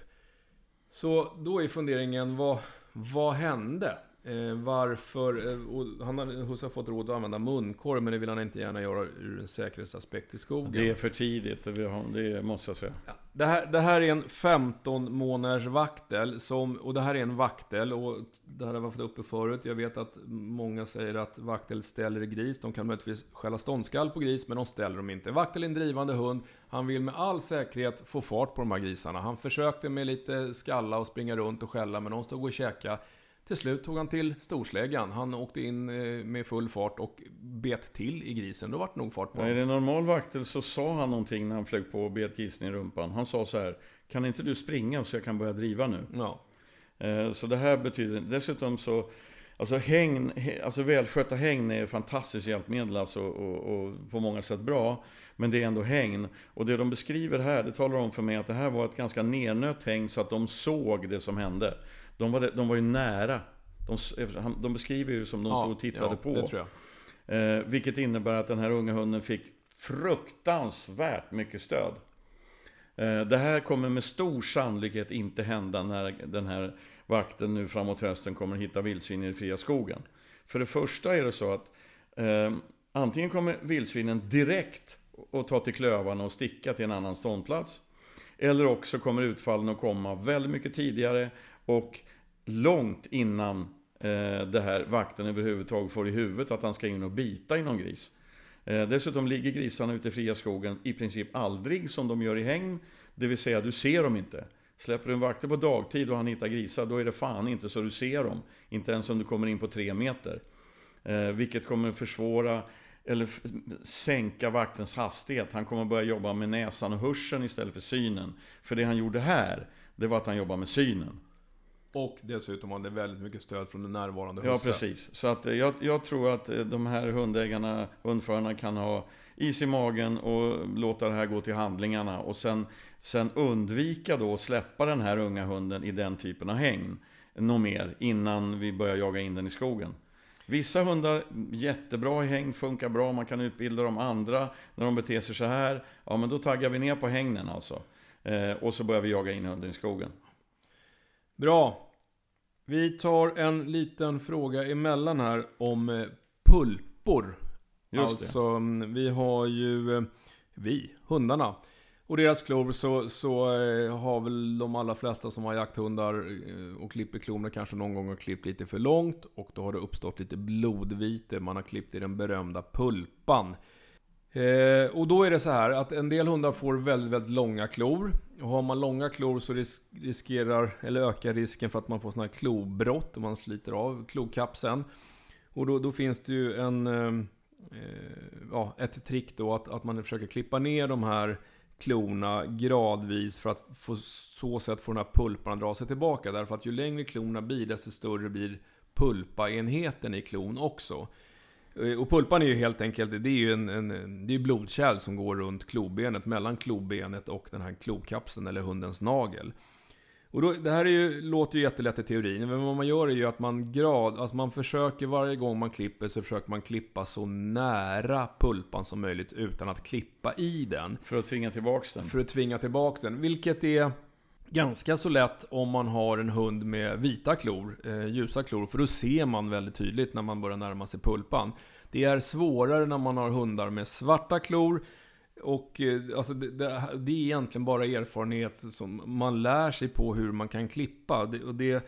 Så då är funderingen, vad, vad hände? Eh, varför? Eh, han har, Husse har fått råd att använda munkorg, men det vill han inte gärna göra ur en säkerhetsaspekt i skogen. Det är för tidigt, det måste jag säga. Det, här, det här är en 15 månaders vaktel, som, och det här är en vaktel, och det här har varit uppe förut. Jag vet att många säger att vaktel ställer gris. De kan möjligtvis skälla ståndskall på gris, men de ställer dem inte. Vaktel är en drivande hund. Han vill med all säkerhet få fart på de här grisarna. Han försökte med lite skalla och springa runt och skälla, men de stod och käkade. Till slut tog han till storsläggan. Han åkte in eh, med full fart och bet till i grisen. Då vart nog fart på honom. Är det normal vaktel så sa han någonting när han flög på och bet grisen i rumpan. Han sa så här, kan inte du springa så jag kan börja driva nu? Ja. Eh, så det här betyder, dessutom så Alltså, hängn, alltså välskötta hängn är fantastiskt hjälpmedel alltså, och, och, på många sätt bra. Men det är ändå hängn. Och det de beskriver här, det talar om för mig att det här var ett ganska nernött hängn så att de såg det som hände. De var, de var ju nära. De, de beskriver ju som de ja, stod och tittade ja, på. Eh, vilket innebär att den här unga hunden fick fruktansvärt mycket stöd. Eh, det här kommer med stor sannolikhet inte hända när den här vakten nu framåt hösten kommer hitta vildsvin i den fria skogen. För det första är det så att eh, antingen kommer vildsvinen direkt att ta till klövarna och sticka till en annan ståndplats. Eller också kommer utfallen att komma väldigt mycket tidigare och långt innan eh, det här vakten överhuvudtaget får i huvudet att han ska in och bita i någon gris. Eh, dessutom ligger grisarna ute i fria skogen i princip aldrig som de gör i hägn. Det vill säga, du ser dem inte. Släpper du en vakter på dagtid och han hittar grisar, då är det fan inte så du ser dem. Inte ens om du kommer in på tre meter. Eh, vilket kommer försvåra eller sänka vaktens hastighet. Han kommer börja jobba med näsan och hörseln istället för synen. För det han gjorde här, det var att han jobbade med synen. Och dessutom hade väldigt mycket stöd från den närvarande husse. Ja, precis. Så att eh, jag, jag, tror att eh, de här hundägarna, hundförarna kan ha is i magen och låta det här gå till handlingarna. Och sen, sen undvika då att släppa den här unga hunden i den typen av hägn. Något mer innan vi börjar jaga in den i skogen. Vissa hundar, jättebra i hägn, funkar bra, man kan utbilda dem. Andra, när de beter sig så här, ja men då taggar vi ner på hängnen alltså. Eh, och så börjar vi jaga in hunden i skogen. Bra. Vi tar en liten fråga emellan här om eh, pulpor. Just alltså, det. Mm, vi har ju, eh, vi, hundarna. Och deras klor så, så eh, har väl de allra flesta som har jakthundar och klipper klorna kanske någon gång har klippt lite för långt. Och då har det uppstått lite blodvite. Man har klippt i den berömda pulpan. Eh, och då är det så här att en del hundar får väldigt, väldigt långa klor. Och har man långa klor så ris riskerar, eller ökar risken för att man får sådana här klobrott om man sliter av klokapseln. Och då, då finns det ju en, eh, eh, ja, ett trick då att, att man försöker klippa ner de här klorna gradvis för att på så sätt få den här pulpan att dra sig tillbaka. Därför att ju längre klorna blir, desto större blir pulpaenheten i klon också. Eh, och pulpan är ju helt enkelt, det är ju en, en det är blodkärl som går runt klobenet, mellan klobenet och den här klokapseln eller hundens nagel. Och då, det här är ju, låter ju jättelätt i teorin, men vad man gör är ju att man grad, alltså man försöker varje gång man klipper så försöker man klippa så nära pulpan som möjligt utan att klippa i den. För att tvinga tillbaks den? För att tvinga tillbaks den, vilket är ganska så lätt om man har en hund med vita klor, eh, ljusa klor, för då ser man väldigt tydligt när man börjar närma sig pulpan. Det är svårare när man har hundar med svarta klor, och eh, alltså, det, det, det, är egentligen bara erfarenhet som man lär sig på hur man kan klippa. Det, och det,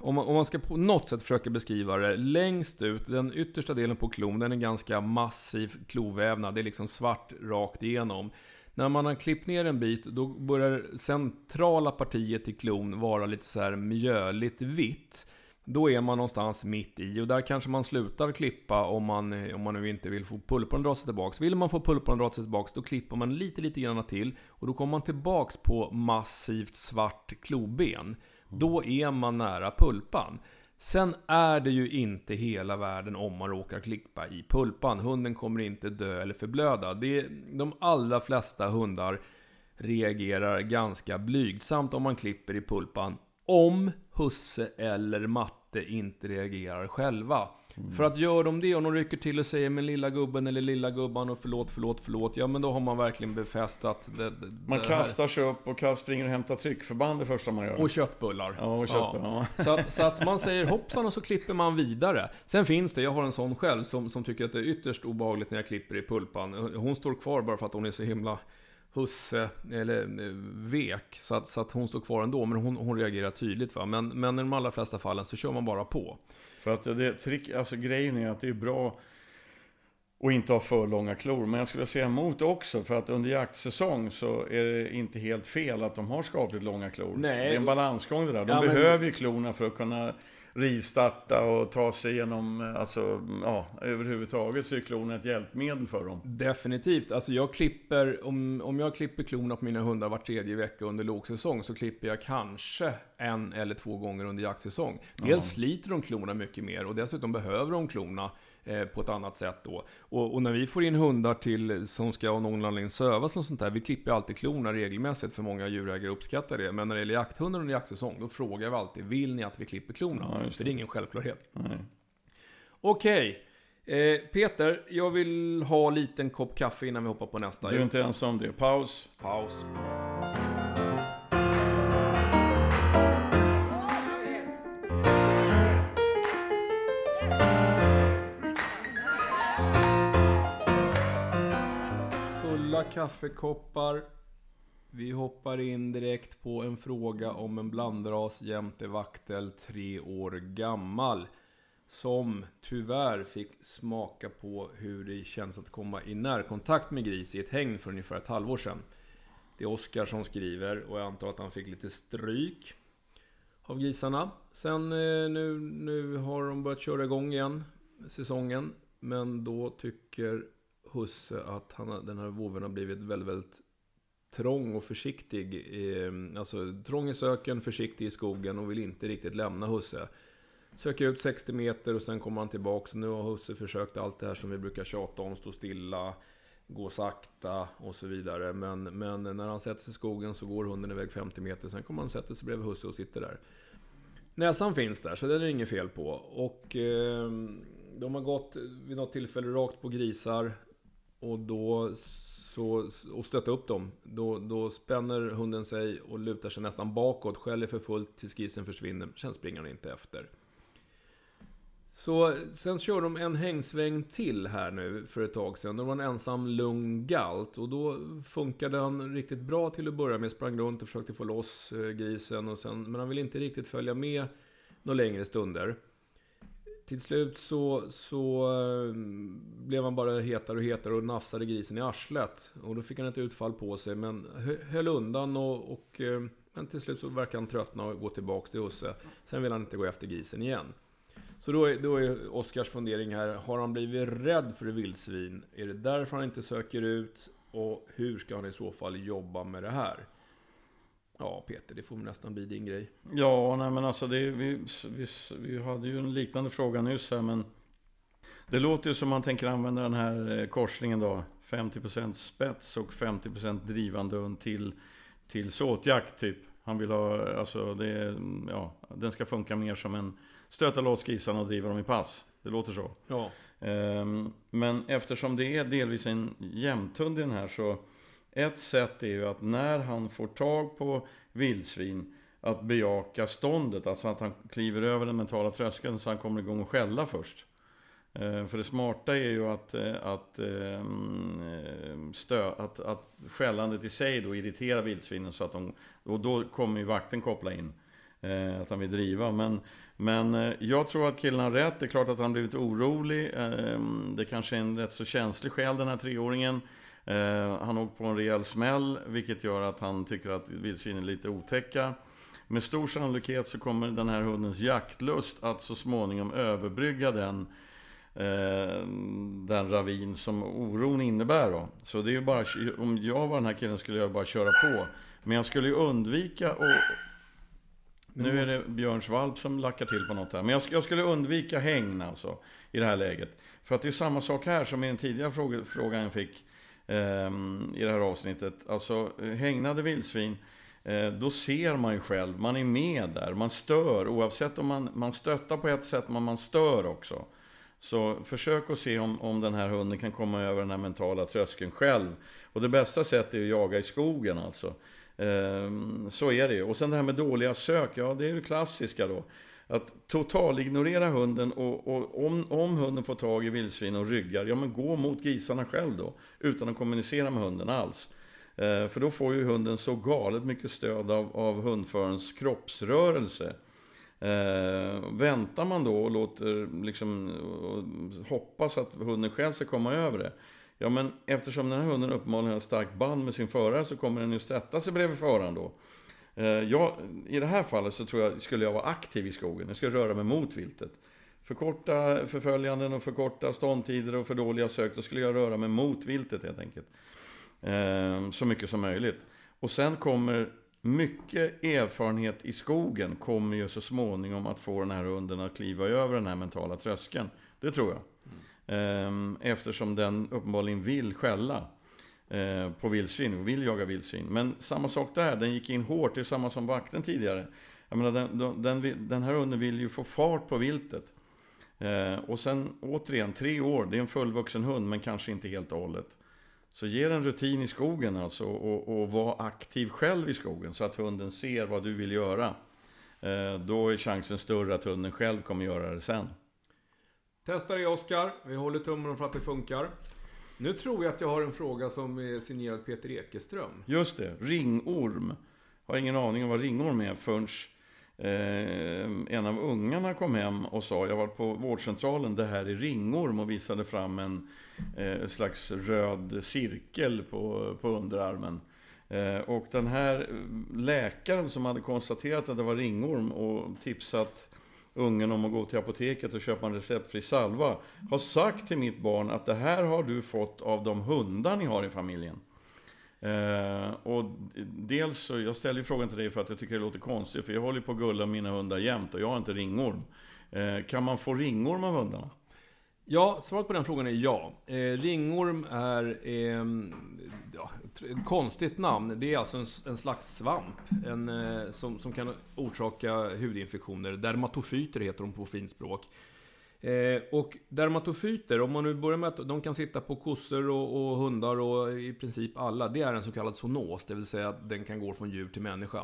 om, man, om man ska på något sätt försöka beskriva det, längst ut, den yttersta delen på klon, den är ganska massiv klovävnad. Det är liksom svart rakt igenom. När man har klippt ner en bit, då börjar centrala partiet i klon vara lite så här mjöligt vitt. Då är man någonstans mitt i och där kanske man slutar klippa om man, om man nu inte vill få pulpan att dra sig tillbaks. Vill man få pulpan att dra sig tillbaks då klipper man lite, lite grann till och då kommer man tillbaks på massivt svart kloben. Då är man nära pulpan. Sen är det ju inte hela världen om man råkar klippa i pulpan. Hunden kommer inte dö eller förblöda. Det är, de allra flesta hundar reagerar ganska blygsamt om man klipper i pulpan. Om husse eller matte inte reagerar själva. Mm. För att gör de det och de rycker till och säger men lilla gubben eller lilla gubban och förlåt, förlåt, förlåt. Ja men då har man verkligen befästat det, det Man kastar sig upp och springer och hämtar tryckförband det första man gör. Och köttbullar. Ja, och köttbullar. Ja. Så, att, så, att, man säger hoppsan och så klipper man vidare. Sen finns det, jag har en sån själv som, som tycker att det är ytterst obehagligt när jag klipper i pulpan. Hon står kvar bara för att hon är så himla husse, eller eh, vek, så att, så att hon står kvar ändå. Men hon, hon reagerar tydligt. Va? Men, men i de allra flesta fallen så kör man bara på. För att det, trick, alltså grejen är att det är bra att inte ha för långa klor. Men jag skulle säga emot också, för att under jaktsäsong så är det inte helt fel att de har skapligt långa klor. Nej. Det är en balansgång det där. De ja, behöver ju klorna för att kunna rivstarta och ta sig igenom, alltså, ja, överhuvudtaget så är klorna ett hjälpmedel för dem. Definitivt. Alltså jag klipper, om, om jag klipper klorna på mina hundar var tredje vecka under lågsäsong så klipper jag kanske en eller två gånger under jaktsäsong. Dels ja. sliter de klorna mycket mer och dessutom behöver de klorna Eh, på ett annat sätt då. Och, och, när vi får in hundar till, som ska av någon anledning sövas och sånt där, vi klipper alltid klorna regelmässigt för många djurägare uppskattar det. Men när det gäller jakthundar under jaktsäsong, då frågar vi alltid, vill ni att vi klipper klorna? Ja, det. Det är ingen självklarhet. Okej. Okay. Eh, Peter, jag vill ha en liten kopp kaffe innan vi hoppar på nästa. Du är inte ensam det. Paus. Paus. Kaffekoppar. Vi hoppar in direkt på en fråga om en blandras jämte vaktel, tre år gammal. Som tyvärr fick smaka på hur det känns att komma i närkontakt med gris i ett häng för ungefär ett halvår sedan. Det är Oskar som skriver och jag antar att han fick lite stryk av grisarna. Sen eh, nu, nu har de börjat köra igång igen säsongen. Men då tycker husse att han, den här vovven har blivit väldigt, väldigt trång och försiktig. I, alltså trång i söken, försiktig i skogen och vill inte riktigt lämna husse. Söker ut 60 meter och sen kommer han tillbaka. Så nu har husse försökt allt det här som vi brukar tjata om. Stå stilla, gå sakta och så vidare. Men, men när han sätter sig i skogen så går hunden iväg 50 meter. Sen kommer han och sätter sig bredvid husse och sitter där. Näsan finns där, så det är det inget fel på. Och eh, de har gått vid något tillfälle rakt på grisar. Och då så, och stötta upp dem. Då, då spänner hunden sig och lutar sig nästan bakåt, skäller för fullt tills grisen försvinner. Sen springer han inte efter. Så sen kör de en hängsväng till här nu för ett tag sedan. Då var en ensam lugn galt. Och då funkade han riktigt bra till att börja med. Sprang runt och försökte få loss eh, grisen. Och sen, men han ville inte riktigt följa med några längre stunder till slut så, så ehm, blev han bara hetare och hetare och nafsade grisen i arslet. Och då fick han ett utfall på sig, men höll undan och, och ehm, men till slut så verkar han tröttna och gå tillbaks till husse. Sen vill han inte gå efter grisen igen. Så då är, då är Oskars fundering här, har han blivit rädd för vildsvin? Är det därför han inte söker ut? Och hur ska han i så fall jobba med det här? Ja, Peter, det får nästan bli din grej. Ja, nej men alltså det, vi, vi, vi hade ju en liknande fråga nyss här, men det låter ju som man tänker använda den här eh, korsningen då. 50% spets och 50% drivande und till, till såtjakt typ. Han vill ha, alltså det, ja, den ska funka mer som en stöta loss grisarna och driva dem i pass. Det låter så. Ja. Um, men eftersom det är delvis en jämthund i den här så ett sätt är ju att när han får tag på vildsvin att bejaka ståndet, alltså att han kliver över den mentala tröskeln så han kommer igång och skälla först. Eh, för det smarta är ju att, eh, att, ehm, stö, att, att skällandet i sig då irriterar vildsvinen så att de, och då kommer ju vakten koppla in. Eh, att han vill driva. Men, men jag tror att killen har rätt. Det är klart att han blivit orolig. Ehm, det kanske är en rätt så känslig själ den här treåringen. Eh, han åkt på en rejäl smäll, vilket gör att han tycker att vildsvinen är lite otäcka. Med stor sannolikhet så kommer den här hundens jaktlust att så småningom överbrygga den, eh, den ravin som oron innebär. Då. Så det är ju bara, om jag var den här killen skulle jag bara köra på. Men jag skulle ju undvika och nu är det Björns valp som lackar till på något här. Men jag, jag, skulle undvika hängn alltså, i det här läget. För att det är samma sak här som i den tidigare frågan jag fick. Ehm, I det här avsnittet. Alltså eh, hägnade vildsvin, eh, då ser man ju själv, man är med där, man stör oavsett om man, man stöttar på ett sätt, men man stör också. Så försök att se om, om den här hunden kan komma över den här mentala tröskeln själv. Och det bästa sättet är att jaga i skogen alltså. Ehm, så är det ju. Och sen det här med dåliga sök, ja det är det klassiska då. Att totalignorera hunden och, och, om, om hunden får tag i vildsvin och ryggar, ja men gå mot grisarna själv då. Utan att kommunicera med hunden alls. Eh, för då får ju hunden så galet mycket stöd av, av hundförens kroppsrörelse. Eh, väntar man då och låter liksom och hoppas att hunden själv ska komma över det. Ja men eftersom den här hunden uppenbarligen har ett starkt band med sin förare så kommer den ju sätta sig bredvid föraren då. Eh, jag, I det här fallet så tror jag, skulle jag vara aktiv i skogen. Jag skulle röra mig mot viltet. Förkorta förföljanden och förkorta ståndtider och för dåliga sök. Då skulle jag röra mig mot viltet helt enkelt. Eh, så mycket som möjligt. Och sen kommer mycket erfarenhet i skogen kommer ju så småningom att få den här hunden att kliva över den här mentala tröskeln. Det tror jag. Mm. Eftersom den uppenbarligen vill skälla. Eh, på vildsvin och vill jaga vildsvin. Men samma sak där, den gick in hårt. Det är samma som vakten tidigare. Jag menar, den, den, den här hunden vill ju få fart på viltet. Eh, och sen återigen, tre år, det är en fullvuxen hund men kanske inte helt och hållet. Så ge den rutin i skogen alltså och, och var aktiv själv i skogen så att hunden ser vad du vill göra. Eh, då är chansen större att hunden själv kommer göra det sen. Testa det Oskar, vi håller tummen för att det funkar. Nu tror jag att jag har en fråga som är signerad Peter Ekeström. Just det, ringorm. Har ingen aning om vad ringorm är förrän eh, en av ungarna kom hem och sa, jag var på vårdcentralen, det här är ringorm och visade fram en eh, slags röd cirkel på, på underarmen. Eh, och den här eh, läkaren som hade konstaterat att det var ringorm och tipsat ungen om att gå till apoteket och köpa en receptfri salva har sagt till mitt barn att det här har du fått av de hundar ni har i familjen. Eh, och dels så, jag ställer ju frågan till dig för att jag tycker det låter konstigt, för jag håller på att gulla mina hundar jämt och jag har inte ringorm. Eh, kan man få ringorm av hundarna? Ja, svaret på den frågan är ja. Eh, ringorm är eh, ja, ett konstigt namn. Det är alltså en, en slags svamp en, eh, som, som kan orsaka hudinfektioner. Dermatofyter heter de på fint språk. Eh, och dermatofyter, om man nu börjar med att de kan sitta på kossor och, och, hundar och i princip alla. Det är en så kallad zoonos, det vill säga att den kan gå från djur till människa.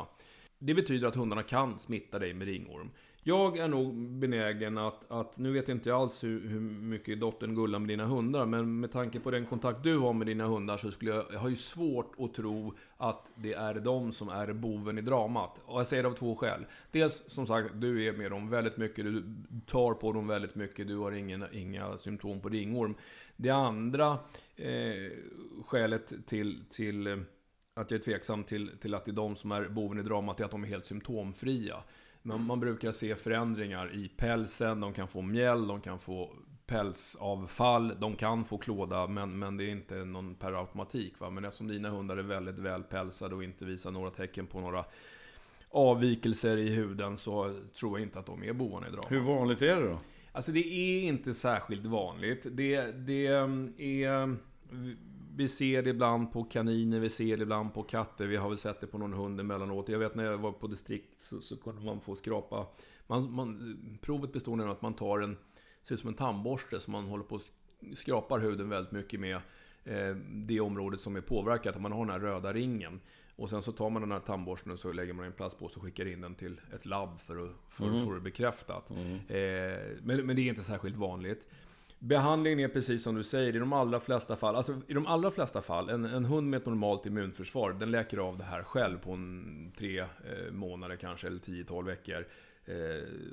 Det betyder att hundarna kan smitta dig med ringorm. Jag är nog benägen att, att nu vet jag inte alls hur, hur mycket dottern gullar med dina hundar, men med tanke på den kontakt du har med dina hundar så skulle jag, jag har ju svårt att tro att det är de som är boven i dramat. Och jag säger det av två skäl. Dels, som sagt, du är med dem väldigt mycket, du tar på dem väldigt mycket, du har ingen, inga symptom på ringorm. Det andra eh, skälet till, till eh, att jag är tveksam till, till att det är de som är boven i dramat är att de är helt symptomfria. Men man brukar se förändringar i pälsen, de kan få mjäll, de kan få pälsavfall, de kan få klåda, men, men det är inte någon per automatik. Va? Men eftersom dina hundar är väldigt väl pälsade och inte visar några tecken på några avvikelser i huden så tror jag inte att de är bovarna i dramat. Hur vanligt är det då? Alltså det är inte särskilt vanligt. Det, det är vi ser det ibland på kaniner, vi ser det ibland på katter. Vi har väl sett det på någon hund emellanåt. Jag vet när jag var på distrikt så, så kunde man få skrapa. Man, man, provet består av att man tar en, ser ut som en tandborste som man håller på och skrapar huden väldigt mycket med. Eh, det området som är påverkat, man har den här röda ringen. Och sen så tar man den här tandborsten och så lägger man en plastpåse och skickar in den till ett labb för att, för mm. få det bekräftat. Mm. Eh, men, men det är inte särskilt vanligt. Behandlingen är precis som du säger, i de allra flesta fall, alltså i de allra flesta fall, en, en hund med ett normalt immunförsvar, den läker av det här själv på en tre eh, månader kanske, eller 10-12 veckor. Eh,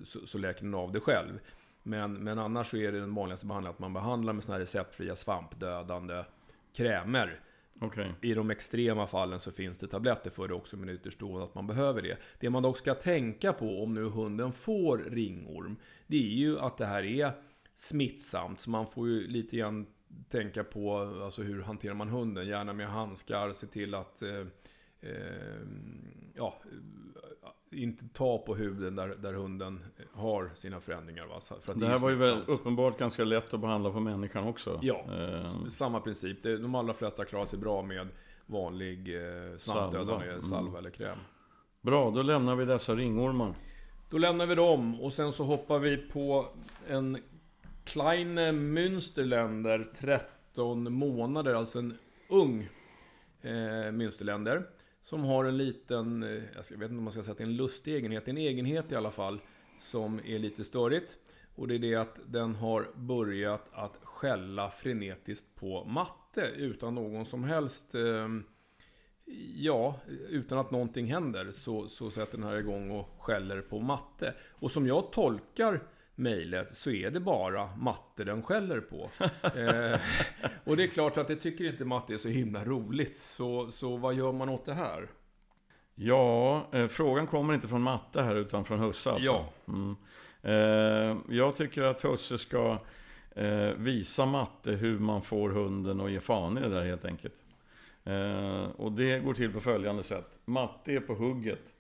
så, så läker den av det själv. Men, men annars så är det den vanligaste behandlingen att man behandlar med såna här receptfria svampdödande krämer. Okay. I de extrema fallen så finns det tabletter för det också, men ytterst då att man behöver det. Det man dock ska tänka på om nu hunden får ringorm, det är ju att det här är smittsamt. Så man får ju lite grann tänka på alltså hur hanterar man hunden. Gärna med handskar, se till att eh, eh, ja, inte ta på huden där, där hunden har sina förändringar. Va? För att det här var ju väl uppenbart ganska lätt att behandla på människan också. Ja, eh. samma princip. De allra flesta klarar sig bra med vanlig eh, svampdödande salva, salva mm. eller kräm. Bra, då lämnar vi dessa ringormar. Då lämnar vi dem och sen så hoppar vi på en Kleine eh, Münsterländer 13 månader, alltså en ung eh, Münsterländer. Som har en liten, eh, jag vet inte om man ska säga att det är en lustig egenhet, en egenhet i alla fall som är lite störigt. Och det är det att den har börjat att skälla frenetiskt på matte utan någon som helst eh, Ja, utan att någonting händer så, så sätter den här igång och skäller på matte. Och som jag tolkar mejlet så är det bara matte den skäller på. eh, och det är klart att det tycker inte matte är så himla roligt. Så, så vad gör man åt det här? Ja, eh, frågan kommer inte från matte här utan från Husse alltså. Ja. Mm. Eh, jag tycker att Husse ska eh, visa matte hur man får hunden att ge fan i det där helt enkelt. Eh, och det går till på följande sätt. Matte är på hugget.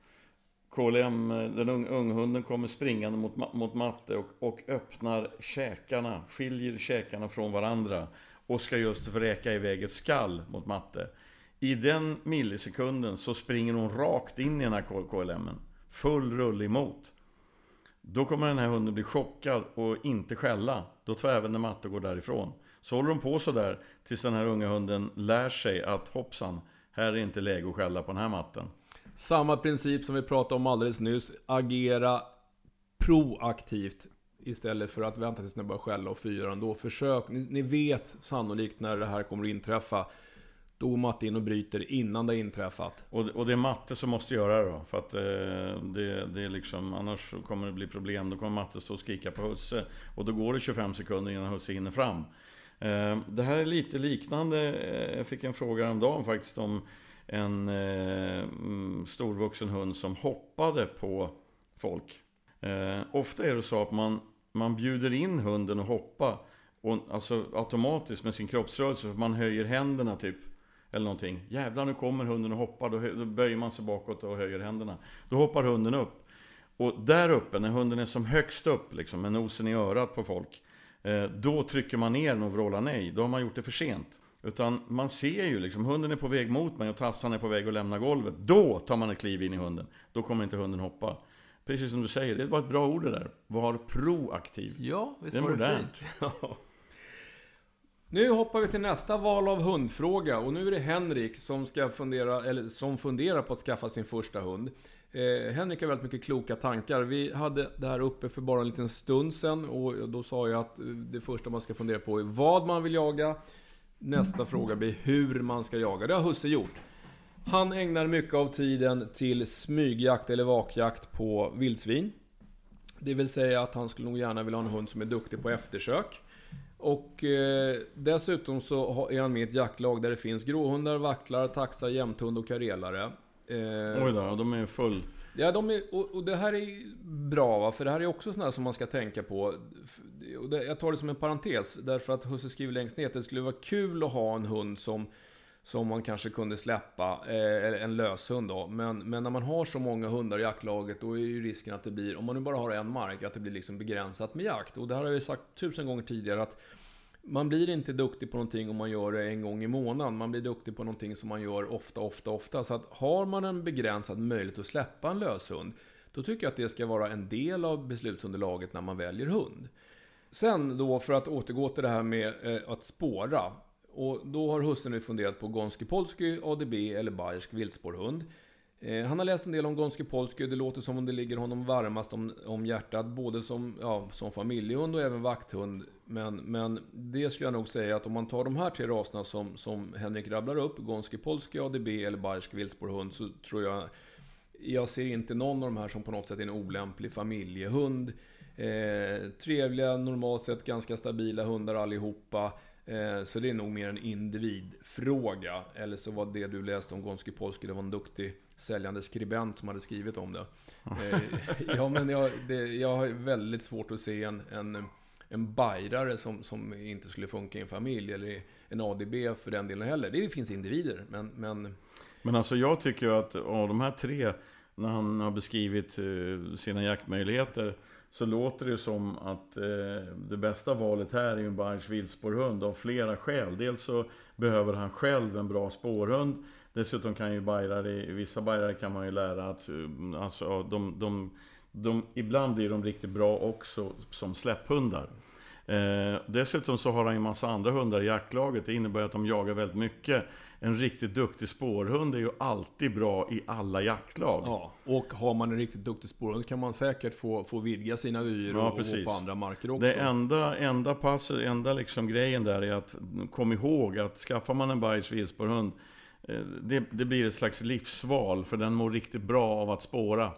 KLM, den un, unghunden kommer springande mot, mot matte och, och öppnar käkarna, skiljer käkarna från varandra och ska just vräka iväg ett skall mot matte. I den millisekunden så springer hon rakt in i den här KLM. Full rulle emot. Då kommer den här hunden bli chockad och inte skälla. Då tar även matte och går därifrån. Så håller de på sådär tills den här unga hunden lär sig att hoppsan, här är inte läge att skälla på den här matten. Samma princip som vi pratade om alldeles nyss. Agera proaktivt istället för att vänta tills ni börjar skälla och fyra ändå. Försök, ni, ni, vet sannolikt när det här kommer att inträffa. Då går matte in och bryter innan det har inträffat. Och, och det är matte som måste göra det då. För att eh, det, det är liksom, annars kommer det bli problem. Då kommer matte stå och skrika på husse. Och då går det 25 sekunder innan husse hinner fram. Eh, det här är lite liknande. Eh, jag fick en fråga häromdagen faktiskt om en eh, mm, storvuxen hund som hoppade på folk. Eh, ofta är det så att man, man bjuder in hunden att hoppa och, alltså automatiskt med sin kroppsrörelse, för man höjer händerna typ. Eller någonting. Jävlar nu kommer hunden och hoppar, då, då böjer man sig bakåt och höjer händerna. Då hoppar hunden upp. Och där uppe, när hunden är som högst upp, liksom, med nosen i örat på folk. Eh, då trycker man ner den och vrålar nej. Då har man gjort det för sent. Utan man ser ju liksom, hunden är på väg mot mig och tassan är på väg att lämna golvet. Då tar man ett kliv in i hunden. Då kommer inte hunden hoppa. Precis som du säger, det var ett bra ord det där. Var proaktiv. Ja, visst det var det fint. Nu hoppar vi till nästa val av hundfråga och nu är det Henrik som ska fundera, eller som funderar på att skaffa sin första hund. Eh, Henrik har väldigt mycket kloka tankar. Vi hade det här uppe för bara en liten stund sedan och då sa jag att det första man ska fundera på är vad man vill jaga. Nästa fråga blir hur man ska jaga. Det har Husse gjort. Han ägnar mycket av tiden till smygjakt eller vakjakt på vildsvin. Det vill säga att han skulle nog gärna vilja ha en hund som är duktig på eftersök. Och eh, dessutom så är han med i ett jaktlag där det finns gråhundar, vacklar, taxar, jämthund och karelare. Eh, Oj då, de är full. Ja, de är, och, och, det här är bra va, för det här är också sånt som man ska tänka på. Och det, jag tar det som en parentes, därför att Husse skriver längst ner att det skulle vara kul att ha en hund som som man kanske kunde släppa, eh, en löshund då. Men, men när man har så många hundar i jaktlaget, då är ju risken att det blir, om man nu bara har en mark, att det blir liksom begränsat med jakt. Och det här har jag sagt tusen gånger tidigare, att man blir inte duktig på någonting om man gör det en gång i månaden. Man blir duktig på någonting som man gör ofta, ofta, ofta. Så att har man en begränsad möjlighet att släppa en löshund, då tycker jag att det ska vara en del av beslutsunderlaget när man väljer hund. Sen då, för att återgå till det här med eh, att spåra. Och då har hustrun nu funderat på Gonski Polski, ADB eller Bayersk viltspårhund. Eh, han har läst en del om Gonski Polski och det låter som om det ligger honom varmast om, om hjärtat. Både som, ja, som familjehund och även vakthund. Men, men det skulle jag nog säga att om man tar de här tre raserna som, som Henrik rabblar upp. Gonski Polski, ADB eller Bayersk vildsporhund Så tror jag... Jag ser inte någon av de här som på något sätt är en olämplig familjehund. Eh, trevliga, normalt sett ganska stabila hundar allihopa. Eh, så det är nog mer en individfråga. Eller så var det du läste om Gonski Polski, det var en duktig säljande skribent som hade skrivit om det. Eh, ja, men jag, det, jag har väldigt svårt att se en, en, en bajrare som, som inte skulle funka i en familj, eller en ADB för den delen heller. Det finns individer, men... Men, men alltså jag tycker ju att av de här tre, när han har beskrivit eh, sina jaktmöjligheter, så låter det som att eh, det bästa valet här är ju en bajs viltspårhund av flera skäl. Dels så behöver han själv en bra spårhund. Dessutom kan ju bajrare, vissa bajrare kan man ju lära att eh, alltså, de, de, de, ibland blir de riktigt bra också som släpphundar. Eh, dessutom så har han ju massa andra hundar i jaktlaget. Det innebär att de jagar väldigt mycket en riktigt duktig spårhund är ju alltid bra i alla jaktlag. Ja, och har man en riktigt duktig spårhund kan man säkert få, få vidga sina vyer ja, och, och på andra marker också. Det enda, enda passet, enda liksom grejen där är att kom ihåg att skaffar man en Bayers viltspårhund eh, det, det blir ett slags livsval, för den mår riktigt bra av att spåra.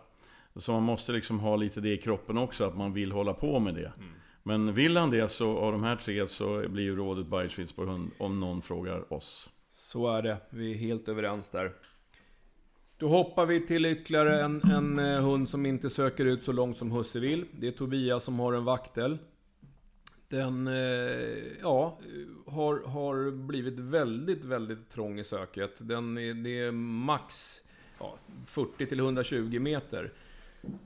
Så man måste liksom ha lite det i kroppen också, att man vill hålla på med det. Mm. Men vill han det så, av de här tre, så blir ju rådet Bayers viltspårhund, om någon frågar oss. Så är det. Vi är helt överens där. Då hoppar vi till ytterligare en, en eh, hund som inte söker ut så långt som Husse vill. Det är Tobias som har en vaktel. Den, eh, ja, har, har blivit väldigt, väldigt trång i söket. Den är, det är max ja, 40 till 120 meter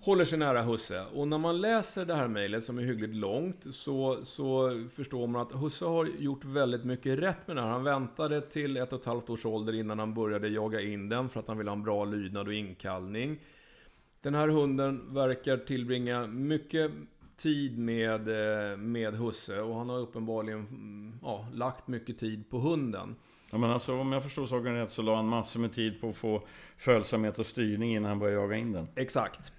håller sig nära Husse. Och när man läser det här mejlet, som är hyggligt långt, så, så förstår man att Husse har gjort väldigt mycket rätt med det här. Han väntade till ett och ett halvt års ålder innan han började jaga in den, för att han ville ha en bra lydnad och inkallning. Den här hunden verkar tillbringa mycket tid med, eh, med Husse och han har uppenbarligen mm, ja, lagt mycket tid på hunden. Ja, men alltså, om jag förstår saken rätt så la han massor med tid på att få följsamhet och styrning innan han började jaga in den. Exakt.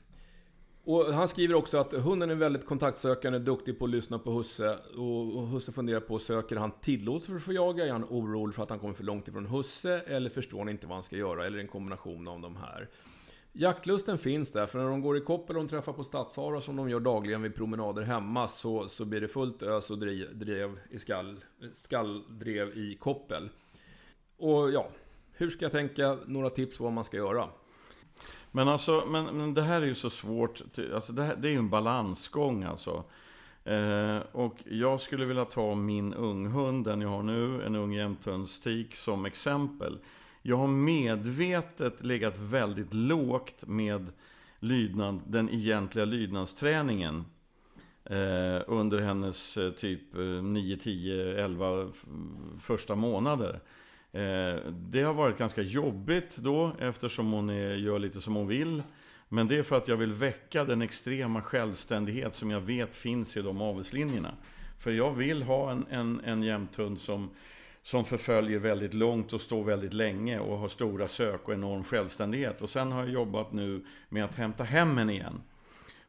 Och han skriver också att hunden är väldigt kontaktsökande, duktig på att lyssna på Husse. Och Husse funderar på, söker han tillåtelse för att få jaga? Är han orolig för att han kommer för långt ifrån Husse? Eller förstår han inte vad han ska göra? Eller en kombination av de här. Jaktlusten finns där, för när de går i koppel och de träffar på stadsharar som de gör dagligen vid promenader hemma så, så blir det fullt ös och drev, drev i skall, skalldrev i koppel. Och ja, hur ska jag tänka? Några tips på vad man ska göra? Men alltså, men, men det här är ju så svårt. Alltså det, här, det är ju en balansgång alltså. Eh, och jag skulle vilja ta min unghund, den jag har nu, en ung jämthundstik, som exempel. Jag har medvetet legat väldigt lågt med lydnad, den egentliga lydnadsträningen. Eh, under hennes eh, typ 9, 10, 11 första månader. Eh, det har varit ganska jobbigt då eftersom hon är, gör lite som hon vill. Men det är för att jag vill väcka den extrema självständighet som jag vet finns i de avelslinjerna. För jag vill ha en, en, en jämthund som, som förföljer väldigt långt och står väldigt länge och har stora sök och enorm självständighet. Och sen har jag jobbat nu med att hämta hem henne igen.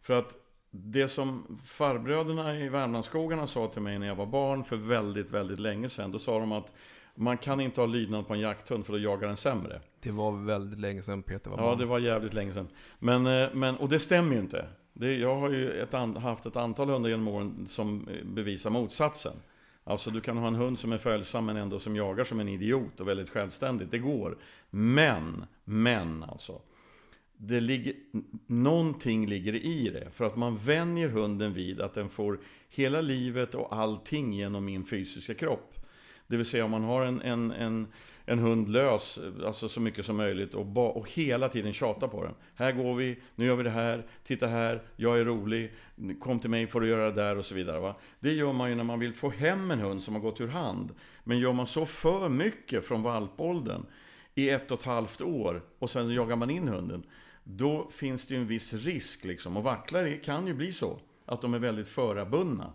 För att det som farbröderna i Värmlandsskogarna sa till mig när jag var barn för väldigt, väldigt länge sedan. Då sa de att man kan inte ha lydnad på en jakthund för då jagar den sämre. Det var väldigt länge sedan Peter var barn. Ja, det var jävligt länge sedan. Men, eh, men, och det stämmer ju inte. Det, jag har ju ett haft ett antal hundar genom åren som bevisar motsatsen. Alltså du kan ha en hund som är följsam men ändå som jagar som en idiot och väldigt självständig. Det går. Men, men alltså. Det ligger, någonting ligger i det. För att man vänjer hunden vid att den får hela livet och allting genom min fysiska kropp. Det vill säga om man har en, en, en, en hund lös, alltså så mycket som möjligt och, ba, och hela tiden tjata på den. Här går vi, nu gör vi det här, titta här, jag är rolig, kom till mig får du göra det där och så vidare. Va? Det gör man ju när man vill få hem en hund som har gått ur hand. Men gör man så för mycket från valpåldern i ett och ett halvt år och sen jagar man in hunden. Då finns det ju en viss risk liksom. Och vacklar kan ju bli så. Att de är väldigt förarbundna.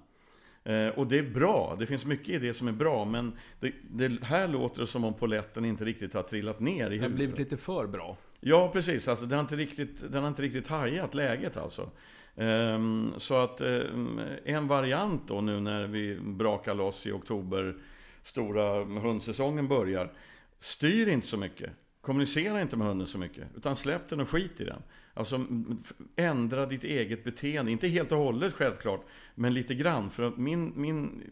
Eh, och det är bra, det finns mycket i det som är bra, men det, det här låter som om poletten inte riktigt har trillat ner i huvudet. Den har blivit lite för bra. Ja, precis. Alltså, den, har inte riktigt, den har inte riktigt hajat läget alltså. Um, så att um, en variant då nu när vi brakar loss i oktober, stora hundsäsongen börjar. Styr inte så mycket. Kommunicera inte med hunden så mycket. Utan släpp den och skit i den. Alltså ändra ditt eget beteende. Inte helt och hållet självklart. Men lite grann. För att min, min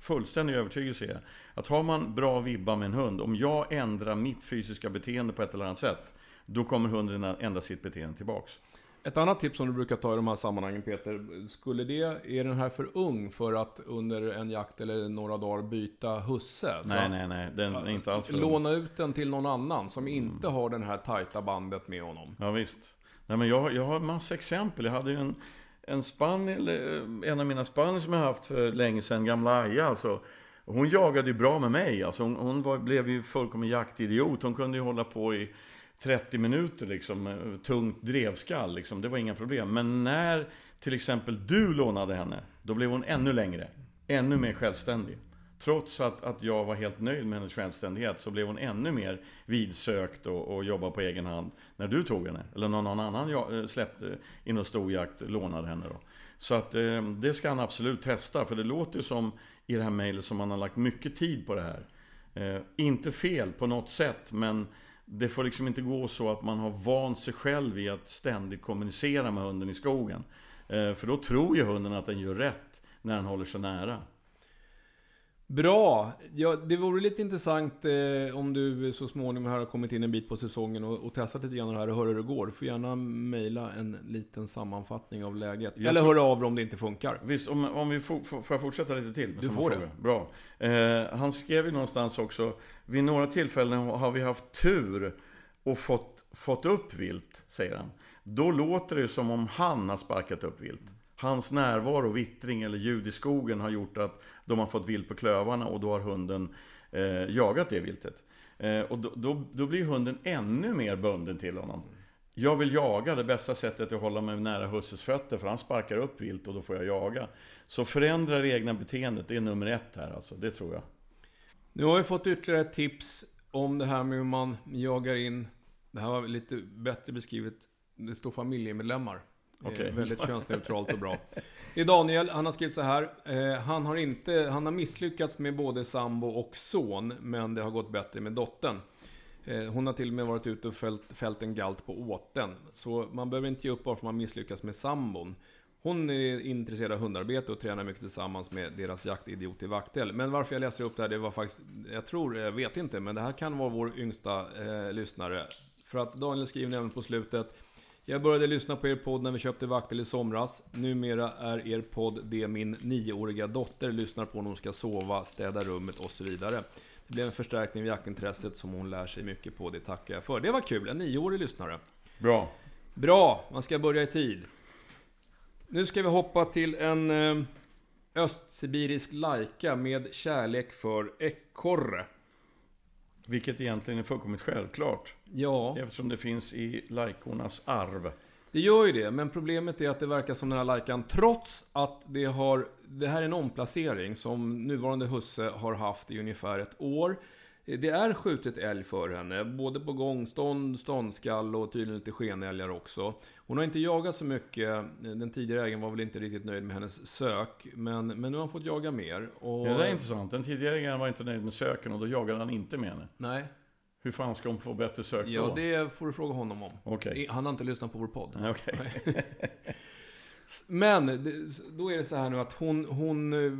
fullständiga övertygelse är att har man bra vibba med en hund. Om jag ändrar mitt fysiska beteende på ett eller annat sätt. Då kommer hunden ändra sitt beteende tillbaks. Ett annat tips som du brukar ta i de här sammanhangen Peter. Skulle det, är den här för ung för att under en jakt eller några dagar byta husse? Nej, nej, nej. Den är inte alls för Låna ut den till någon annan som inte mm. har det här tajta bandet med honom. Ja, visst. Nej, men jag, jag har massa exempel. Jag hade ju en, en spaniel, eh, en av mina spanier som jag haft för länge sedan, gamla Aja alltså. Hon jagade ju bra med mig. Alltså hon, hon var, blev ju fullkomlig jaktidiot. Hon kunde ju hålla på i 30 minuter liksom, eh, tungt drevskall liksom. Det var inga problem. Men när till exempel du lånade henne, då blev hon ännu längre. Ännu mer självständig. Trots att, att jag var helt nöjd med hennes självständighet så blev hon ännu mer vidsökt och, och jobbade på egen hand när du tog henne. Eller när någon annan jag eh, släppte in och storjakt, lånade henne då. Så att eh, det ska han absolut testa, för det låter ju som i det här mejlet som han har lagt mycket tid på det här. Eh, inte fel på något sätt, men det får liksom inte gå så att man har vant sig själv i att ständigt kommunicera med hunden i skogen. Eh, för då tror ju hunden att den gör rätt när den håller sig nära. Bra! Ja, det vore lite intressant eh, om du så småningom har kommit in en bit på säsongen och, och testat lite grann det här och hör hur det går. Du får gärna mejla en liten sammanfattning av läget. Jag Eller höra av dig om det inte funkar. Visst, om, om vi får, får jag fortsätta lite till? Du får fråga. det. Bra. Eh, han skrev ju någonstans också, vid några tillfällen har vi haft tur och fått, fått upp vilt, säger han. Då låter det som om han har sparkat upp vilt. Hans närvaro, vittring eller ljud i skogen har gjort att de har fått vilt på klövarna och då har hunden eh, jagat det viltet. Eh, och då, då, då, blir hunden ännu mer bunden till honom. Jag vill jaga, det bästa sättet är att hålla mig nära husses fötter för han sparkar upp vilt och då får jag jaga. Så förändra det egna beteendet, det är nummer ett här alltså, det tror jag. Nu har vi fått ytterligare ett tips om det här med hur man jagar in, det här var lite bättre beskrivet, det står familjemedlemmar. Okay. Väldigt könsneutralt och bra. Det är Daniel, han har skrivit så här. Eh, han, har inte, han har misslyckats med både sambo och son, men det har gått bättre med dottern. Eh, hon har till och med varit ute och fällt, fällt en galt på åten. Så man behöver inte ge upp bara för att man misslyckas med sambon. Hon är intresserad av hundarbete och tränar mycket tillsammans med deras jaktidiot i Vaktel. Men varför jag läser upp det här, det var faktiskt, jag tror, jag vet inte, men det här kan vara vår yngsta eh, lyssnare. För att Daniel skriver nämligen på slutet jag började lyssna på er podd när vi köpte vaktel i somras. Numera är er podd det min nioåriga dotter lyssnar på när hon ska sova, städa rummet och så vidare. Det blev en förstärkning av jaktintresset som hon lär sig mycket på. Det tackar jag för. Det var kul, en nioårig lyssnare. Bra. Bra, man ska börja i tid. Nu ska vi hoppa till en eh, östsibirisk lajka med kärlek för ekorre. Vilket egentligen är fullkomligt självklart. Ja. Eftersom det finns i lajkornas arv. Det gör ju det, men problemet är att det verkar som den här Lajkan, trots att det har... Det här är en omplacering som nuvarande husse har haft i ungefär ett år. Det är skjutet älg för henne, både på gångstånd, ståndskall och tydligen lite skenälgar också. Hon har inte jagat så mycket, den tidigare ägaren var väl inte riktigt nöjd med hennes sök, men, men nu har hon fått jaga mer. Och... Ja, det är intressant. Den tidigare ägaren var inte nöjd med söken och då jagade han inte med henne. Nej. Hur fan ska hon få bättre sök då? Ja, det får du fråga honom om. Okay. Han har inte lyssnat på vår podd. Okay. Men då är det så här nu att hon, hon eh,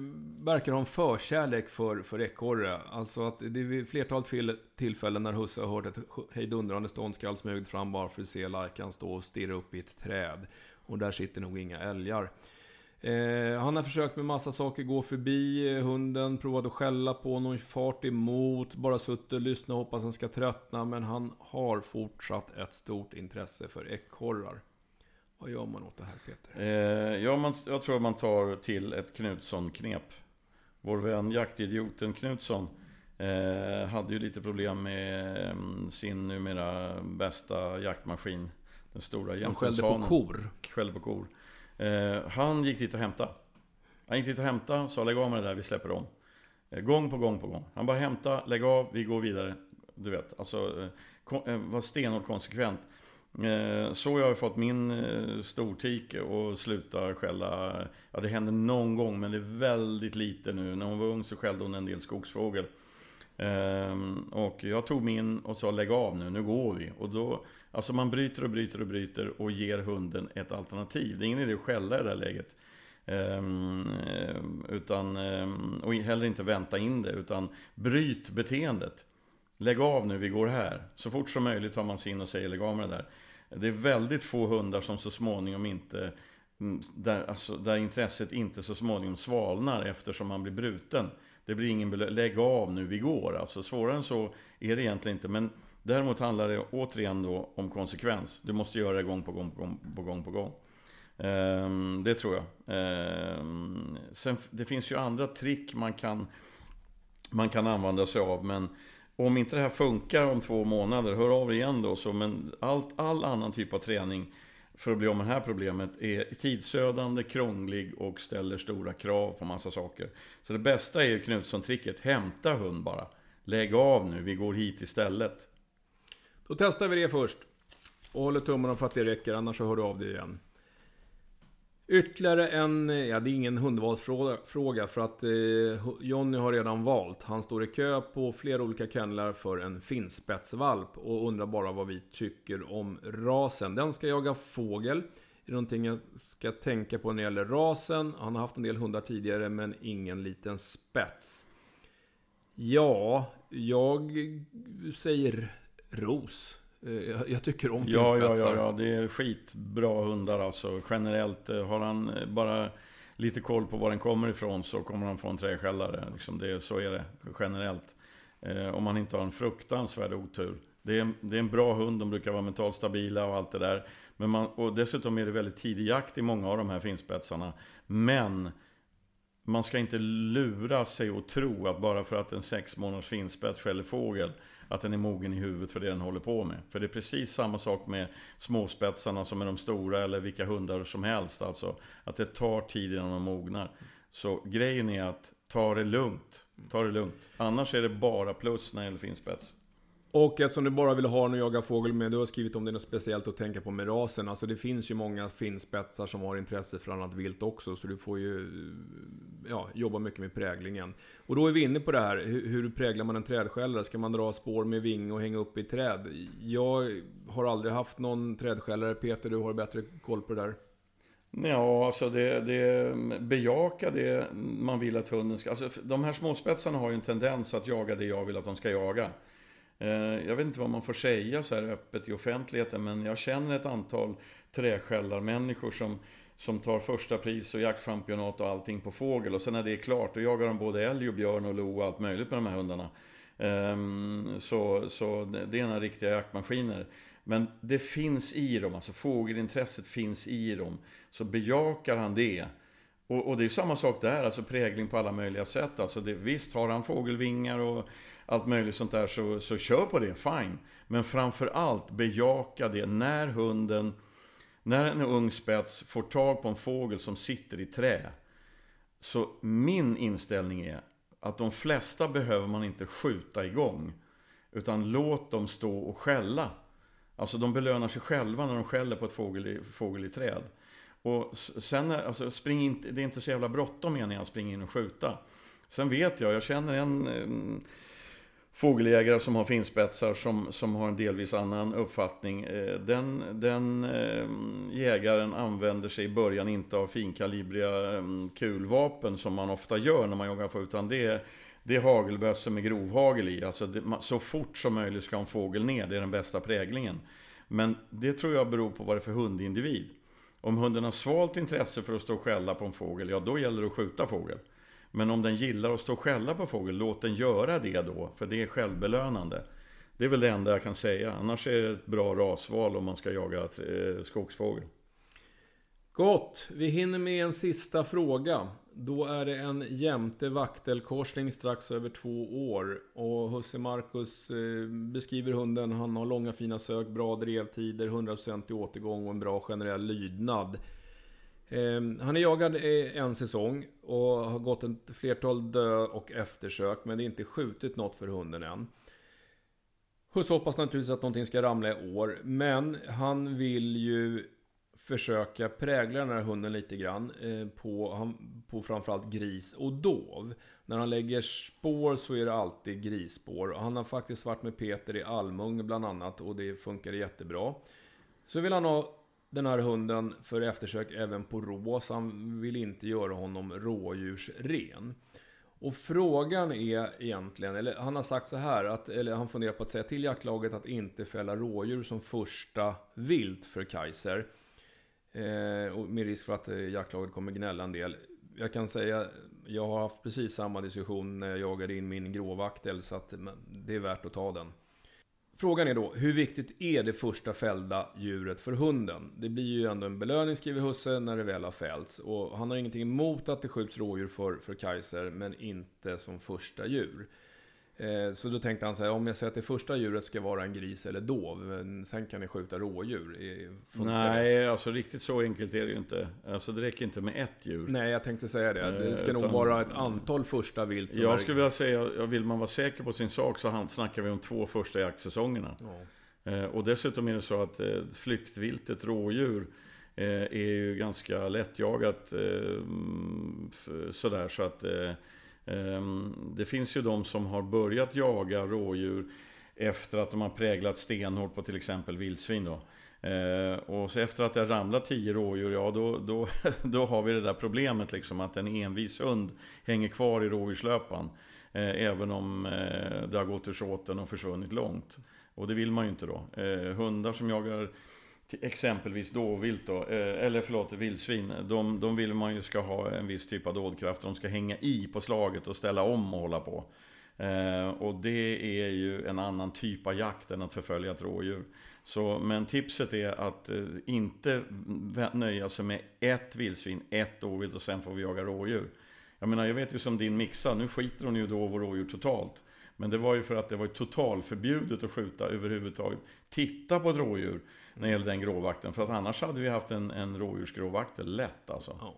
verkar ha en förkärlek för, för ekorre. Alltså att det är vid flertalet tillfällen när husse har hört ett hejdundrande ståndskall smugit fram bara för att se Lajkan stå och stirra upp i ett träd. Och där sitter nog inga älgar. Eh, han har försökt med massa saker, gå förbi eh, hunden, provat att skälla på någon fart emot, bara suttit och lyssnat och hoppas han ska tröttna. Men han har fortsatt ett stort intresse för ekorrar. Vad gör man åt det här Peter? Eh, ja, man, jag tror man tar till ett Knutsson-knep. Vår vän jaktidioten Knutsson eh, hade ju lite problem med eh, sin numera bästa jaktmaskin. Den stora Som skällde på kor. Skällde på kor. Eh, han gick dit och hämtade. Han gick dit och hämtade, sa lägg av med det där, vi släpper dem. Eh, gång på gång på gång. Han bara hämta, lägg av, vi går vidare. Du vet, alltså eh, var stenhårt konsekvent. Eh, så jag har fått min eh, stortike och sluta skälla. Ja, det händer någon gång, men det är väldigt lite nu. När hon var ung så skällde hon en del skogsfågel. Ehm, och jag tog min och sa lägg av nu, nu går vi. Och då Alltså man bryter och bryter och bryter och ger hunden ett alternativ. Det är ingen idé att skälla i det här läget. Ehm, ehm, utan, och heller inte vänta in det, utan bryt beteendet. Lägg av nu, vi går här. Så fort som möjligt tar man sig in och säger lägg av med det där. Det är väldigt få hundar som så småningom inte mm, där, alltså, där intresset inte så småningom svalnar eftersom man blir bruten. Det blir ingen lägg av nu, vi går. Alltså svårare än så är det egentligen inte. Men Däremot handlar det återigen då om konsekvens. Du måste göra det gång på gång på gång på gång. På gång. Ehm, det tror jag. Ehm, sen, det finns ju andra trick man kan, man kan använda sig av. Men om inte det här funkar om två månader, hör av er igen då. Så, men allt, all annan typ av träning för att bli av med det här problemet är tidsödande, krånglig och ställer stora krav på massa saker. Så det bästa är ju Knutsson-tricket, hämta hund bara. Lägg av nu, vi går hit istället. Då testar vi det först. Och håller tummarna för att det räcker, annars så hör du av dig igen. Ytterligare en, eh, ja det är ingen hundvalsfråga för att eh, Jonny har redan valt. Han står i kö på flera olika kennlar för en finspetsvalp och undrar bara vad vi tycker om rasen. Den ska jaga fågel. Är någonting jag ska tänka på när det gäller rasen? Han har haft en del hundar tidigare men ingen liten spets. Ja, jag säger ros. Eh, jag tycker om ja, ja, ja, ja, det är skitbra hundar alltså. Generellt, eh, har han eh, bara lite koll på var den kommer ifrån så kommer han få en träskällare. Liksom det, så är det generellt. Om man inte har en fruktansvärd otur. Det är, det är en bra hund, de brukar vara mentalt stabila och allt det där. Men man, och dessutom är det väldigt tidig jakt i många av de här finspetsarna. Men man ska inte lura sig och tro att bara för att en sex månaders finspets skäller fågel att den är mogen i huvudet för det den håller på med. För det är precis samma sak med småspetsarna som med de stora eller vilka hundar som helst. Alltså att det tar tid innan de mognar. Så grejen är att ta det lugnt. Ta det lugnt. Annars är det bara plus när det gäller finspets. Och eftersom du bara vill ha den att jaga fågel med, du har skrivit om det något speciellt att tänka på med rasen. Alltså det finns ju många finspetsar som har intresse för annat vilt också, så du får ju ja, jobba mycket med präglingen. Och då är vi inne på det här, hur, hur präglar man en trädskällare? Ska man dra spår med vinge och hänga upp i träd? Jag har aldrig haft någon trädskällare. Peter, du har bättre koll på det där. Ja, alltså det, det bejaka det man vill att hunden ska... Alltså de här småspetsarna har ju en tendens att jaga det jag vill att de ska jaga. Eh, jag vet inte vad man får säga så här öppet i offentligheten, men jag känner ett antal träskällarmänniskor som, som tar första pris och jaktchampionat och allting på fågel. Och sen när det är klart, då jagar de både älg och björn och lo och allt möjligt med de här hundarna. Ehm, så, så det är några riktiga jaktmaskiner. Men det finns i dem, alltså fågelintresset finns i dem. Så bejakar han det, och, och, det är samma sak där, alltså prägling på alla möjliga sätt. Alltså det, visst, har han fågelvingar och allt möjligt sånt där, så, så kör på det, fine. Men framför allt bejaka det när hunden när en ung spets får tag på en fågel som sitter i trä. Så min inställning är att de flesta behöver man inte skjuta igång. Utan låt dem stå och skälla. Alltså de belönar sig själva när de skäller på ett fågel i, fågel i träd. Och sen, alltså, spring in, det är inte så jävla bråttom menar jag spring in och skjuta. Sen vet jag, jag känner en eh, fågeljägare som har finspetsar som, som har en delvis annan uppfattning. Eh, den, den eh, jägaren använder sig i början inte av finkalibriga eh, kulvapen som man ofta gör när man jagar får utan det är, det är hagelbössor med grovhagel i. Alltså det, så fort som möjligt ska en fågel ner, det är den bästa präglingen. Men det tror jag beror på vad det är för hundindivid. Om hunden har svalt intresse för att stå och skälla på en fågel, ja då gäller det att skjuta fågel. Men om den gillar att stå och skälla på fågel, låt den göra det då, för det är självbelönande. Det är väl det enda jag kan säga, annars är det ett bra rasval om man ska jaga eh, skogsfågel. Gott! Vi hinner med en sista fråga. Då är det en jämte vaktelkorsning strax över två år. Och Husse Marcus eh, beskriver hunden. Han har långa fina sök, bra drevtider, 100% i återgång och en bra generell lydnad. Ehm, han är jagad en säsong och har gått ett flertal dö och eftersök. Men det är inte skjutit något för hunden än. Husse hoppas naturligtvis att någonting ska ramla i år. Men han vill ju försöka prägla den här hunden lite grann eh, på, på framförallt gris och dov. När han lägger spår så är det alltid grisspår. Han har faktiskt varit med Peter i Almung bland annat och det funkar jättebra. Så vill han ha den här hunden för eftersök även på rå, så han vill inte göra honom rådjursren. Och frågan är egentligen, eller han har sagt så här, att, eller han funderar på att säga till jaktlaget att inte fälla rådjur som första vilt för Kaiser. Eh, och med risk för att eh, jaktlaget kommer gnälla en del. Jag kan säga, jag har haft precis samma diskussion när jag jagade in min gråvaktel, så att det är värt att ta den. Frågan är då, hur viktigt är det första fällda djuret för hunden? Det blir ju ändå en belöning, skriver Husse, när det väl har fällts. Och han har ingenting emot att det skjuts rådjur för, för Kaiser, men inte som första djur. Eh, så då tänkte han så här, om jag säger att det första djuret ska vara en gris eller dov, sen kan ni skjuta rådjur. Nej, alltså riktigt så enkelt är det ju inte. Alltså det räcker inte med ett djur. Nej, jag tänkte säga det. Det ska Utan, nog vara ett antal första vilt. jag är... skulle vilja säga, vill man vara säker på sin sak så snackar vi om två första jaktsäsongerna. Ja. Eh, och dessutom är det så att eh, flyktviltet rådjur är ju ganska lättjagat sådär så att Ehm, det finns ju de som har börjat jaga rådjur efter att de har präglat stenhårt på till exempel vildsvin. Då. Ehm, och så efter att det har ramlat tio rådjur, ja då, då, då har vi det där problemet liksom att en envis hund hänger kvar i rådjurslöpan. Eh, även om eh, det har gått ur såten och försvunnit långt. Och det vill man ju inte då. Ehm, hundar som jagar exempelvis dåvilt då, eh, eller förlåt, vildsvin. De, de vill man ju ska ha en viss typ av dådkraft. De ska hänga i på slaget och ställa om och hålla på. Eh, och det är ju en annan typ av jakt än att förfölja ett rådjur. Så, men tipset är att eh, inte nöja sig med ett vildsvin, ett dåvilt och sen får vi jaga rådjur. Jag menar, jag vet ju som din mixa, nu skiter hon ju då och rådjur totalt. Men det var ju för att det var totalförbjudet att skjuta överhuvudtaget. Titta på ett rådjur när det gäller den gråvakten. För att annars hade vi haft en, en rådjursgråvakt lätt alltså. Ja.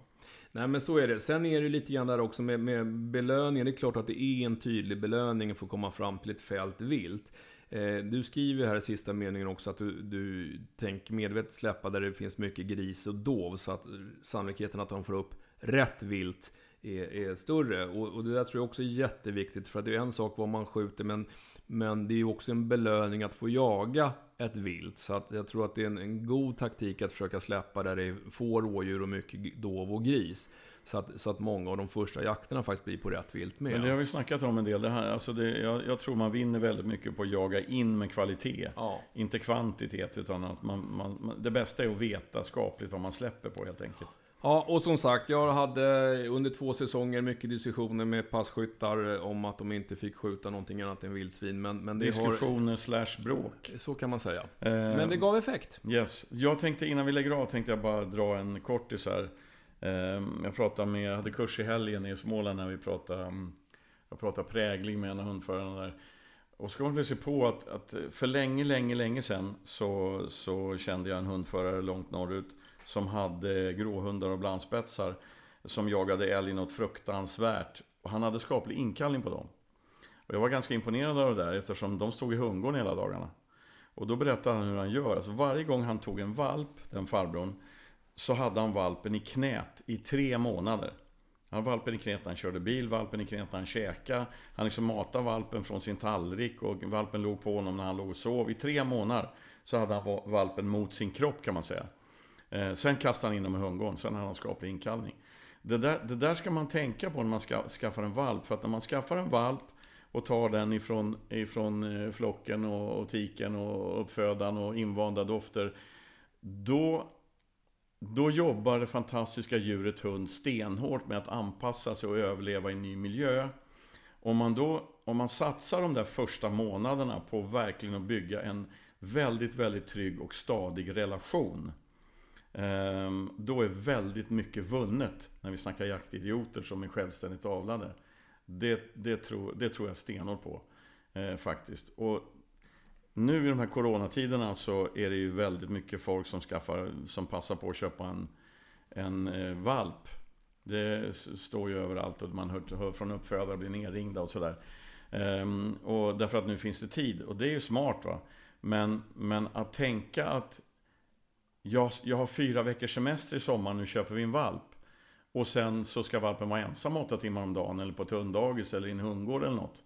Nej men så är det. Sen är det lite grann där också med, med belöningen. Det är klart att det är en tydlig belöning för att komma fram till ett fält vilt. Eh, du skriver här i sista meningen också att du, du tänker medvetet släppa där det finns mycket gris och dov. Så att sannolikheten att de får upp rätt vilt är, är större. Och, och, det där tror jag också är jätteviktigt. För att det är en sak vad man skjuter, men, men det är ju också en belöning att få jaga ett vilt. Så att jag tror att det är en, en god taktik att försöka släppa där det är få rådjur och mycket dov och gris. Så att, så att många av de första jakterna faktiskt blir på rätt vilt med. Men det har vi snackat om en del. Det här, alltså det, jag, jag, tror man vinner väldigt mycket på att jaga in med kvalitet. Ja. Inte kvantitet, utan att man, man, det bästa är att veta skapligt vad man släpper på helt enkelt. Ja, och som sagt, jag hade under två säsonger mycket diskussioner med passkyttar om att de inte fick skjuta någonting annat än vildsvin. Men, men det diskussioner har... slash bråk. Så kan man säga. Eh, men det gav effekt. Yes. Jag tänkte, innan vi lägger av, tänkte jag bara dra en kortis här. Eh, jag pratade med, jag hade kurs i helgen i Småland när vi pratade, jag pratade prägling med en av hundförarna där. och ska man se på att, att för länge, länge, länge sedan så, så kände jag en hundförare långt norrut som hade gråhundar och blandspetsar som jagade älg något fruktansvärt. Och han hade skaplig inkallning på dem. Och jag var ganska imponerad av det där eftersom de stod i hundgården hela dagarna. Och då berättade han hur han gör. Alltså varje gång han tog en valp, den farbrorn, så hade han valpen i knät i tre månader. Han hade valpen i knät när han körde bil, valpen i knät när han käkade. Han liksom matade valpen från sin tallrik och valpen låg på honom när han låg och sov. I tre månader så hade han valpen mot sin kropp kan man säga. Eh, sen kastar han in dem i hundgården, sen har han skaplig inkallning. Det där, det där ska man tänka på när man ska, skaffar en valp. För att när man skaffar en valp och tar den ifrån, ifrån eh, flocken och, och tiken och uppfödan och invanda dofter. Då, då jobbar det fantastiska djuret hund stenhårt med att anpassa sig och överleva i en ny miljö. Om man då om man satsar de där första månaderna på verkligen att bygga en väldigt, väldigt trygg och stadig relation. Ehm, då är väldigt mycket vunnet när vi snackar jaktidioter som är självständigt avlade. Det, det, tror, det tror jag stenhårt på. Eh, faktiskt. Och nu i de här coronatiderna så är det ju väldigt mycket folk som skaffar, som passar på att köpa en, en eh, valp. Det står ju överallt och man hör, hör från uppfödare blir nerringda och sådär. Ehm, och därför att nu finns det tid. Och det är ju smart va. Men, men att tänka att jag, jag har fyra veckors semester i sommar, nu köper vi en valp. Och sen så ska valpen vara ensam åtta timmar om dagen eller på ett hunddagis eller i en hundgård eller något.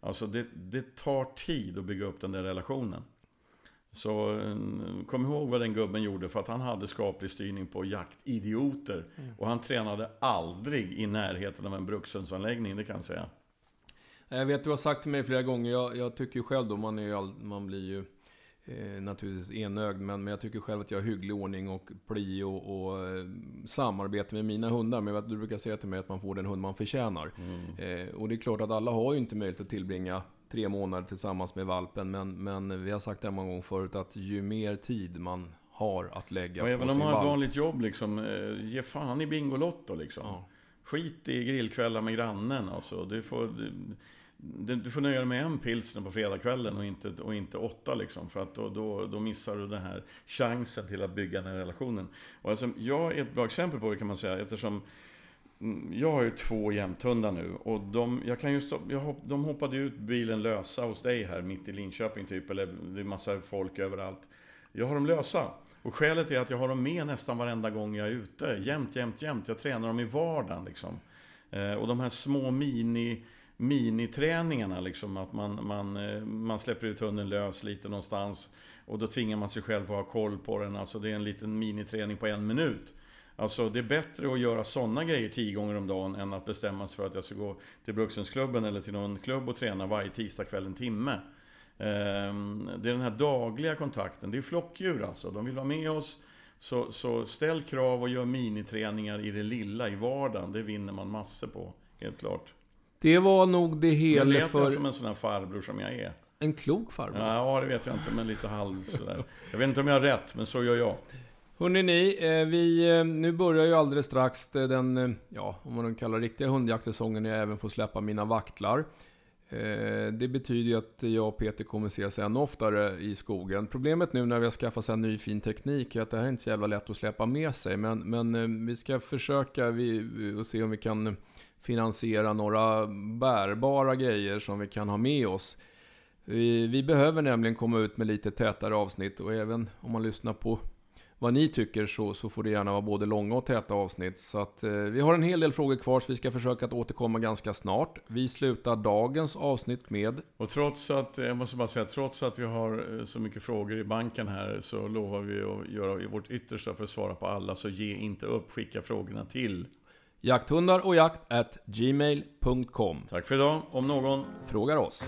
Alltså det, det tar tid att bygga upp den där relationen. Så eh, kom ihåg vad den gubben gjorde för att han hade skaplig styrning på jaktidioter. Mm. Och han tränade aldrig i närheten av en brukshundsanläggning, det kan jag säga. Jag vet, du har sagt till mig flera gånger, jag, jag tycker ju själv då, man, är ju all, man blir ju eh, naturligtvis enögd, men, men jag tycker själv att jag har hygglig ordning och pli och, och eh, samarbete med mina hundar. Men du brukar säga till mig att man får den hund man förtjänar. Mm. Eh, och det är klart att alla har ju inte möjlighet att tillbringa tre månader tillsammans med valpen. Men, men vi har sagt det många gånger förut att ju mer tid man har att lägga och på även om man har ett vanligt jobb liksom, eh, ge fan i Bingolotto liksom. Ja. Skit i grillkvällar med grannen alltså. Du får, du, du får nöja dig med en pilsner på fredagskvällen och inte, och inte åtta liksom. För att då, då, då missar du den här chansen till att bygga den här relationen. Och alltså, jag är ett bra exempel på det kan man säga eftersom mm, jag har ju två jämthundar nu och de, jag kan just, jag, de hoppade ut bilen lösa hos dig här mitt i Linköping typ, eller det är massa folk överallt. Jag har dem lösa. Och skälet är att jag har dem med nästan varenda gång jag är ute. Jämt, jämt, jämt. Jag tränar dem i vardagen liksom. Eh, och de här små mini miniträningarna. Liksom, att man, man, eh, man släpper ut hunden lös lite någonstans. Och då tvingar man sig själv att ha koll på den. Alltså det är en liten miniträning på en minut. Alltså det är bättre att göra sådana grejer tio gånger om dagen än att bestämma sig för att jag ska gå till Brukshundsklubben eller till någon klubb och träna varje tisdag kväll en timme. Ehm, det är den här dagliga kontakten. Det är flockdjur alltså. De vill vara med oss. Så, så ställ krav och gör miniträningar i det lilla, i vardagen. Det vinner man massor på, helt klart. Det var nog det hela jag för... Jag som en sån här farbror som jag är. En klok farbror? Ja, det vet jag inte, men lite halv sådär. Jag vet inte om jag har rätt, men så gör jag. Hörrni ni, eh, vi, eh, nu börjar ju alldeles strax den, eh, ja, om man kallar riktiga hundjaktsäsongen, när jag även får släppa mina vaktlar. Det betyder ju att jag och Peter kommer ses ännu oftare i skogen. Problemet nu när vi har skaffat en ny fin teknik är att det här är inte så jävla lätt att släppa med sig. Men, men vi ska försöka vi, och se om vi kan finansiera några bärbara grejer som vi kan ha med oss. Vi, vi, behöver nämligen komma ut med lite tätare avsnitt och även om man lyssnar på vad ni tycker så, så får det gärna vara både långa och täta avsnitt. Så att eh, vi har en hel del frågor kvar så vi ska försöka att återkomma ganska snart. Vi slutar dagens avsnitt med... Och trots att, jag måste bara säga, trots att vi har eh, så mycket frågor i banken här så lovar vi att göra vårt yttersta för att svara på alla. Så ge inte upp, skicka frågorna till Jakthundar och jakt at gmail.com Tack för idag, om någon frågar oss.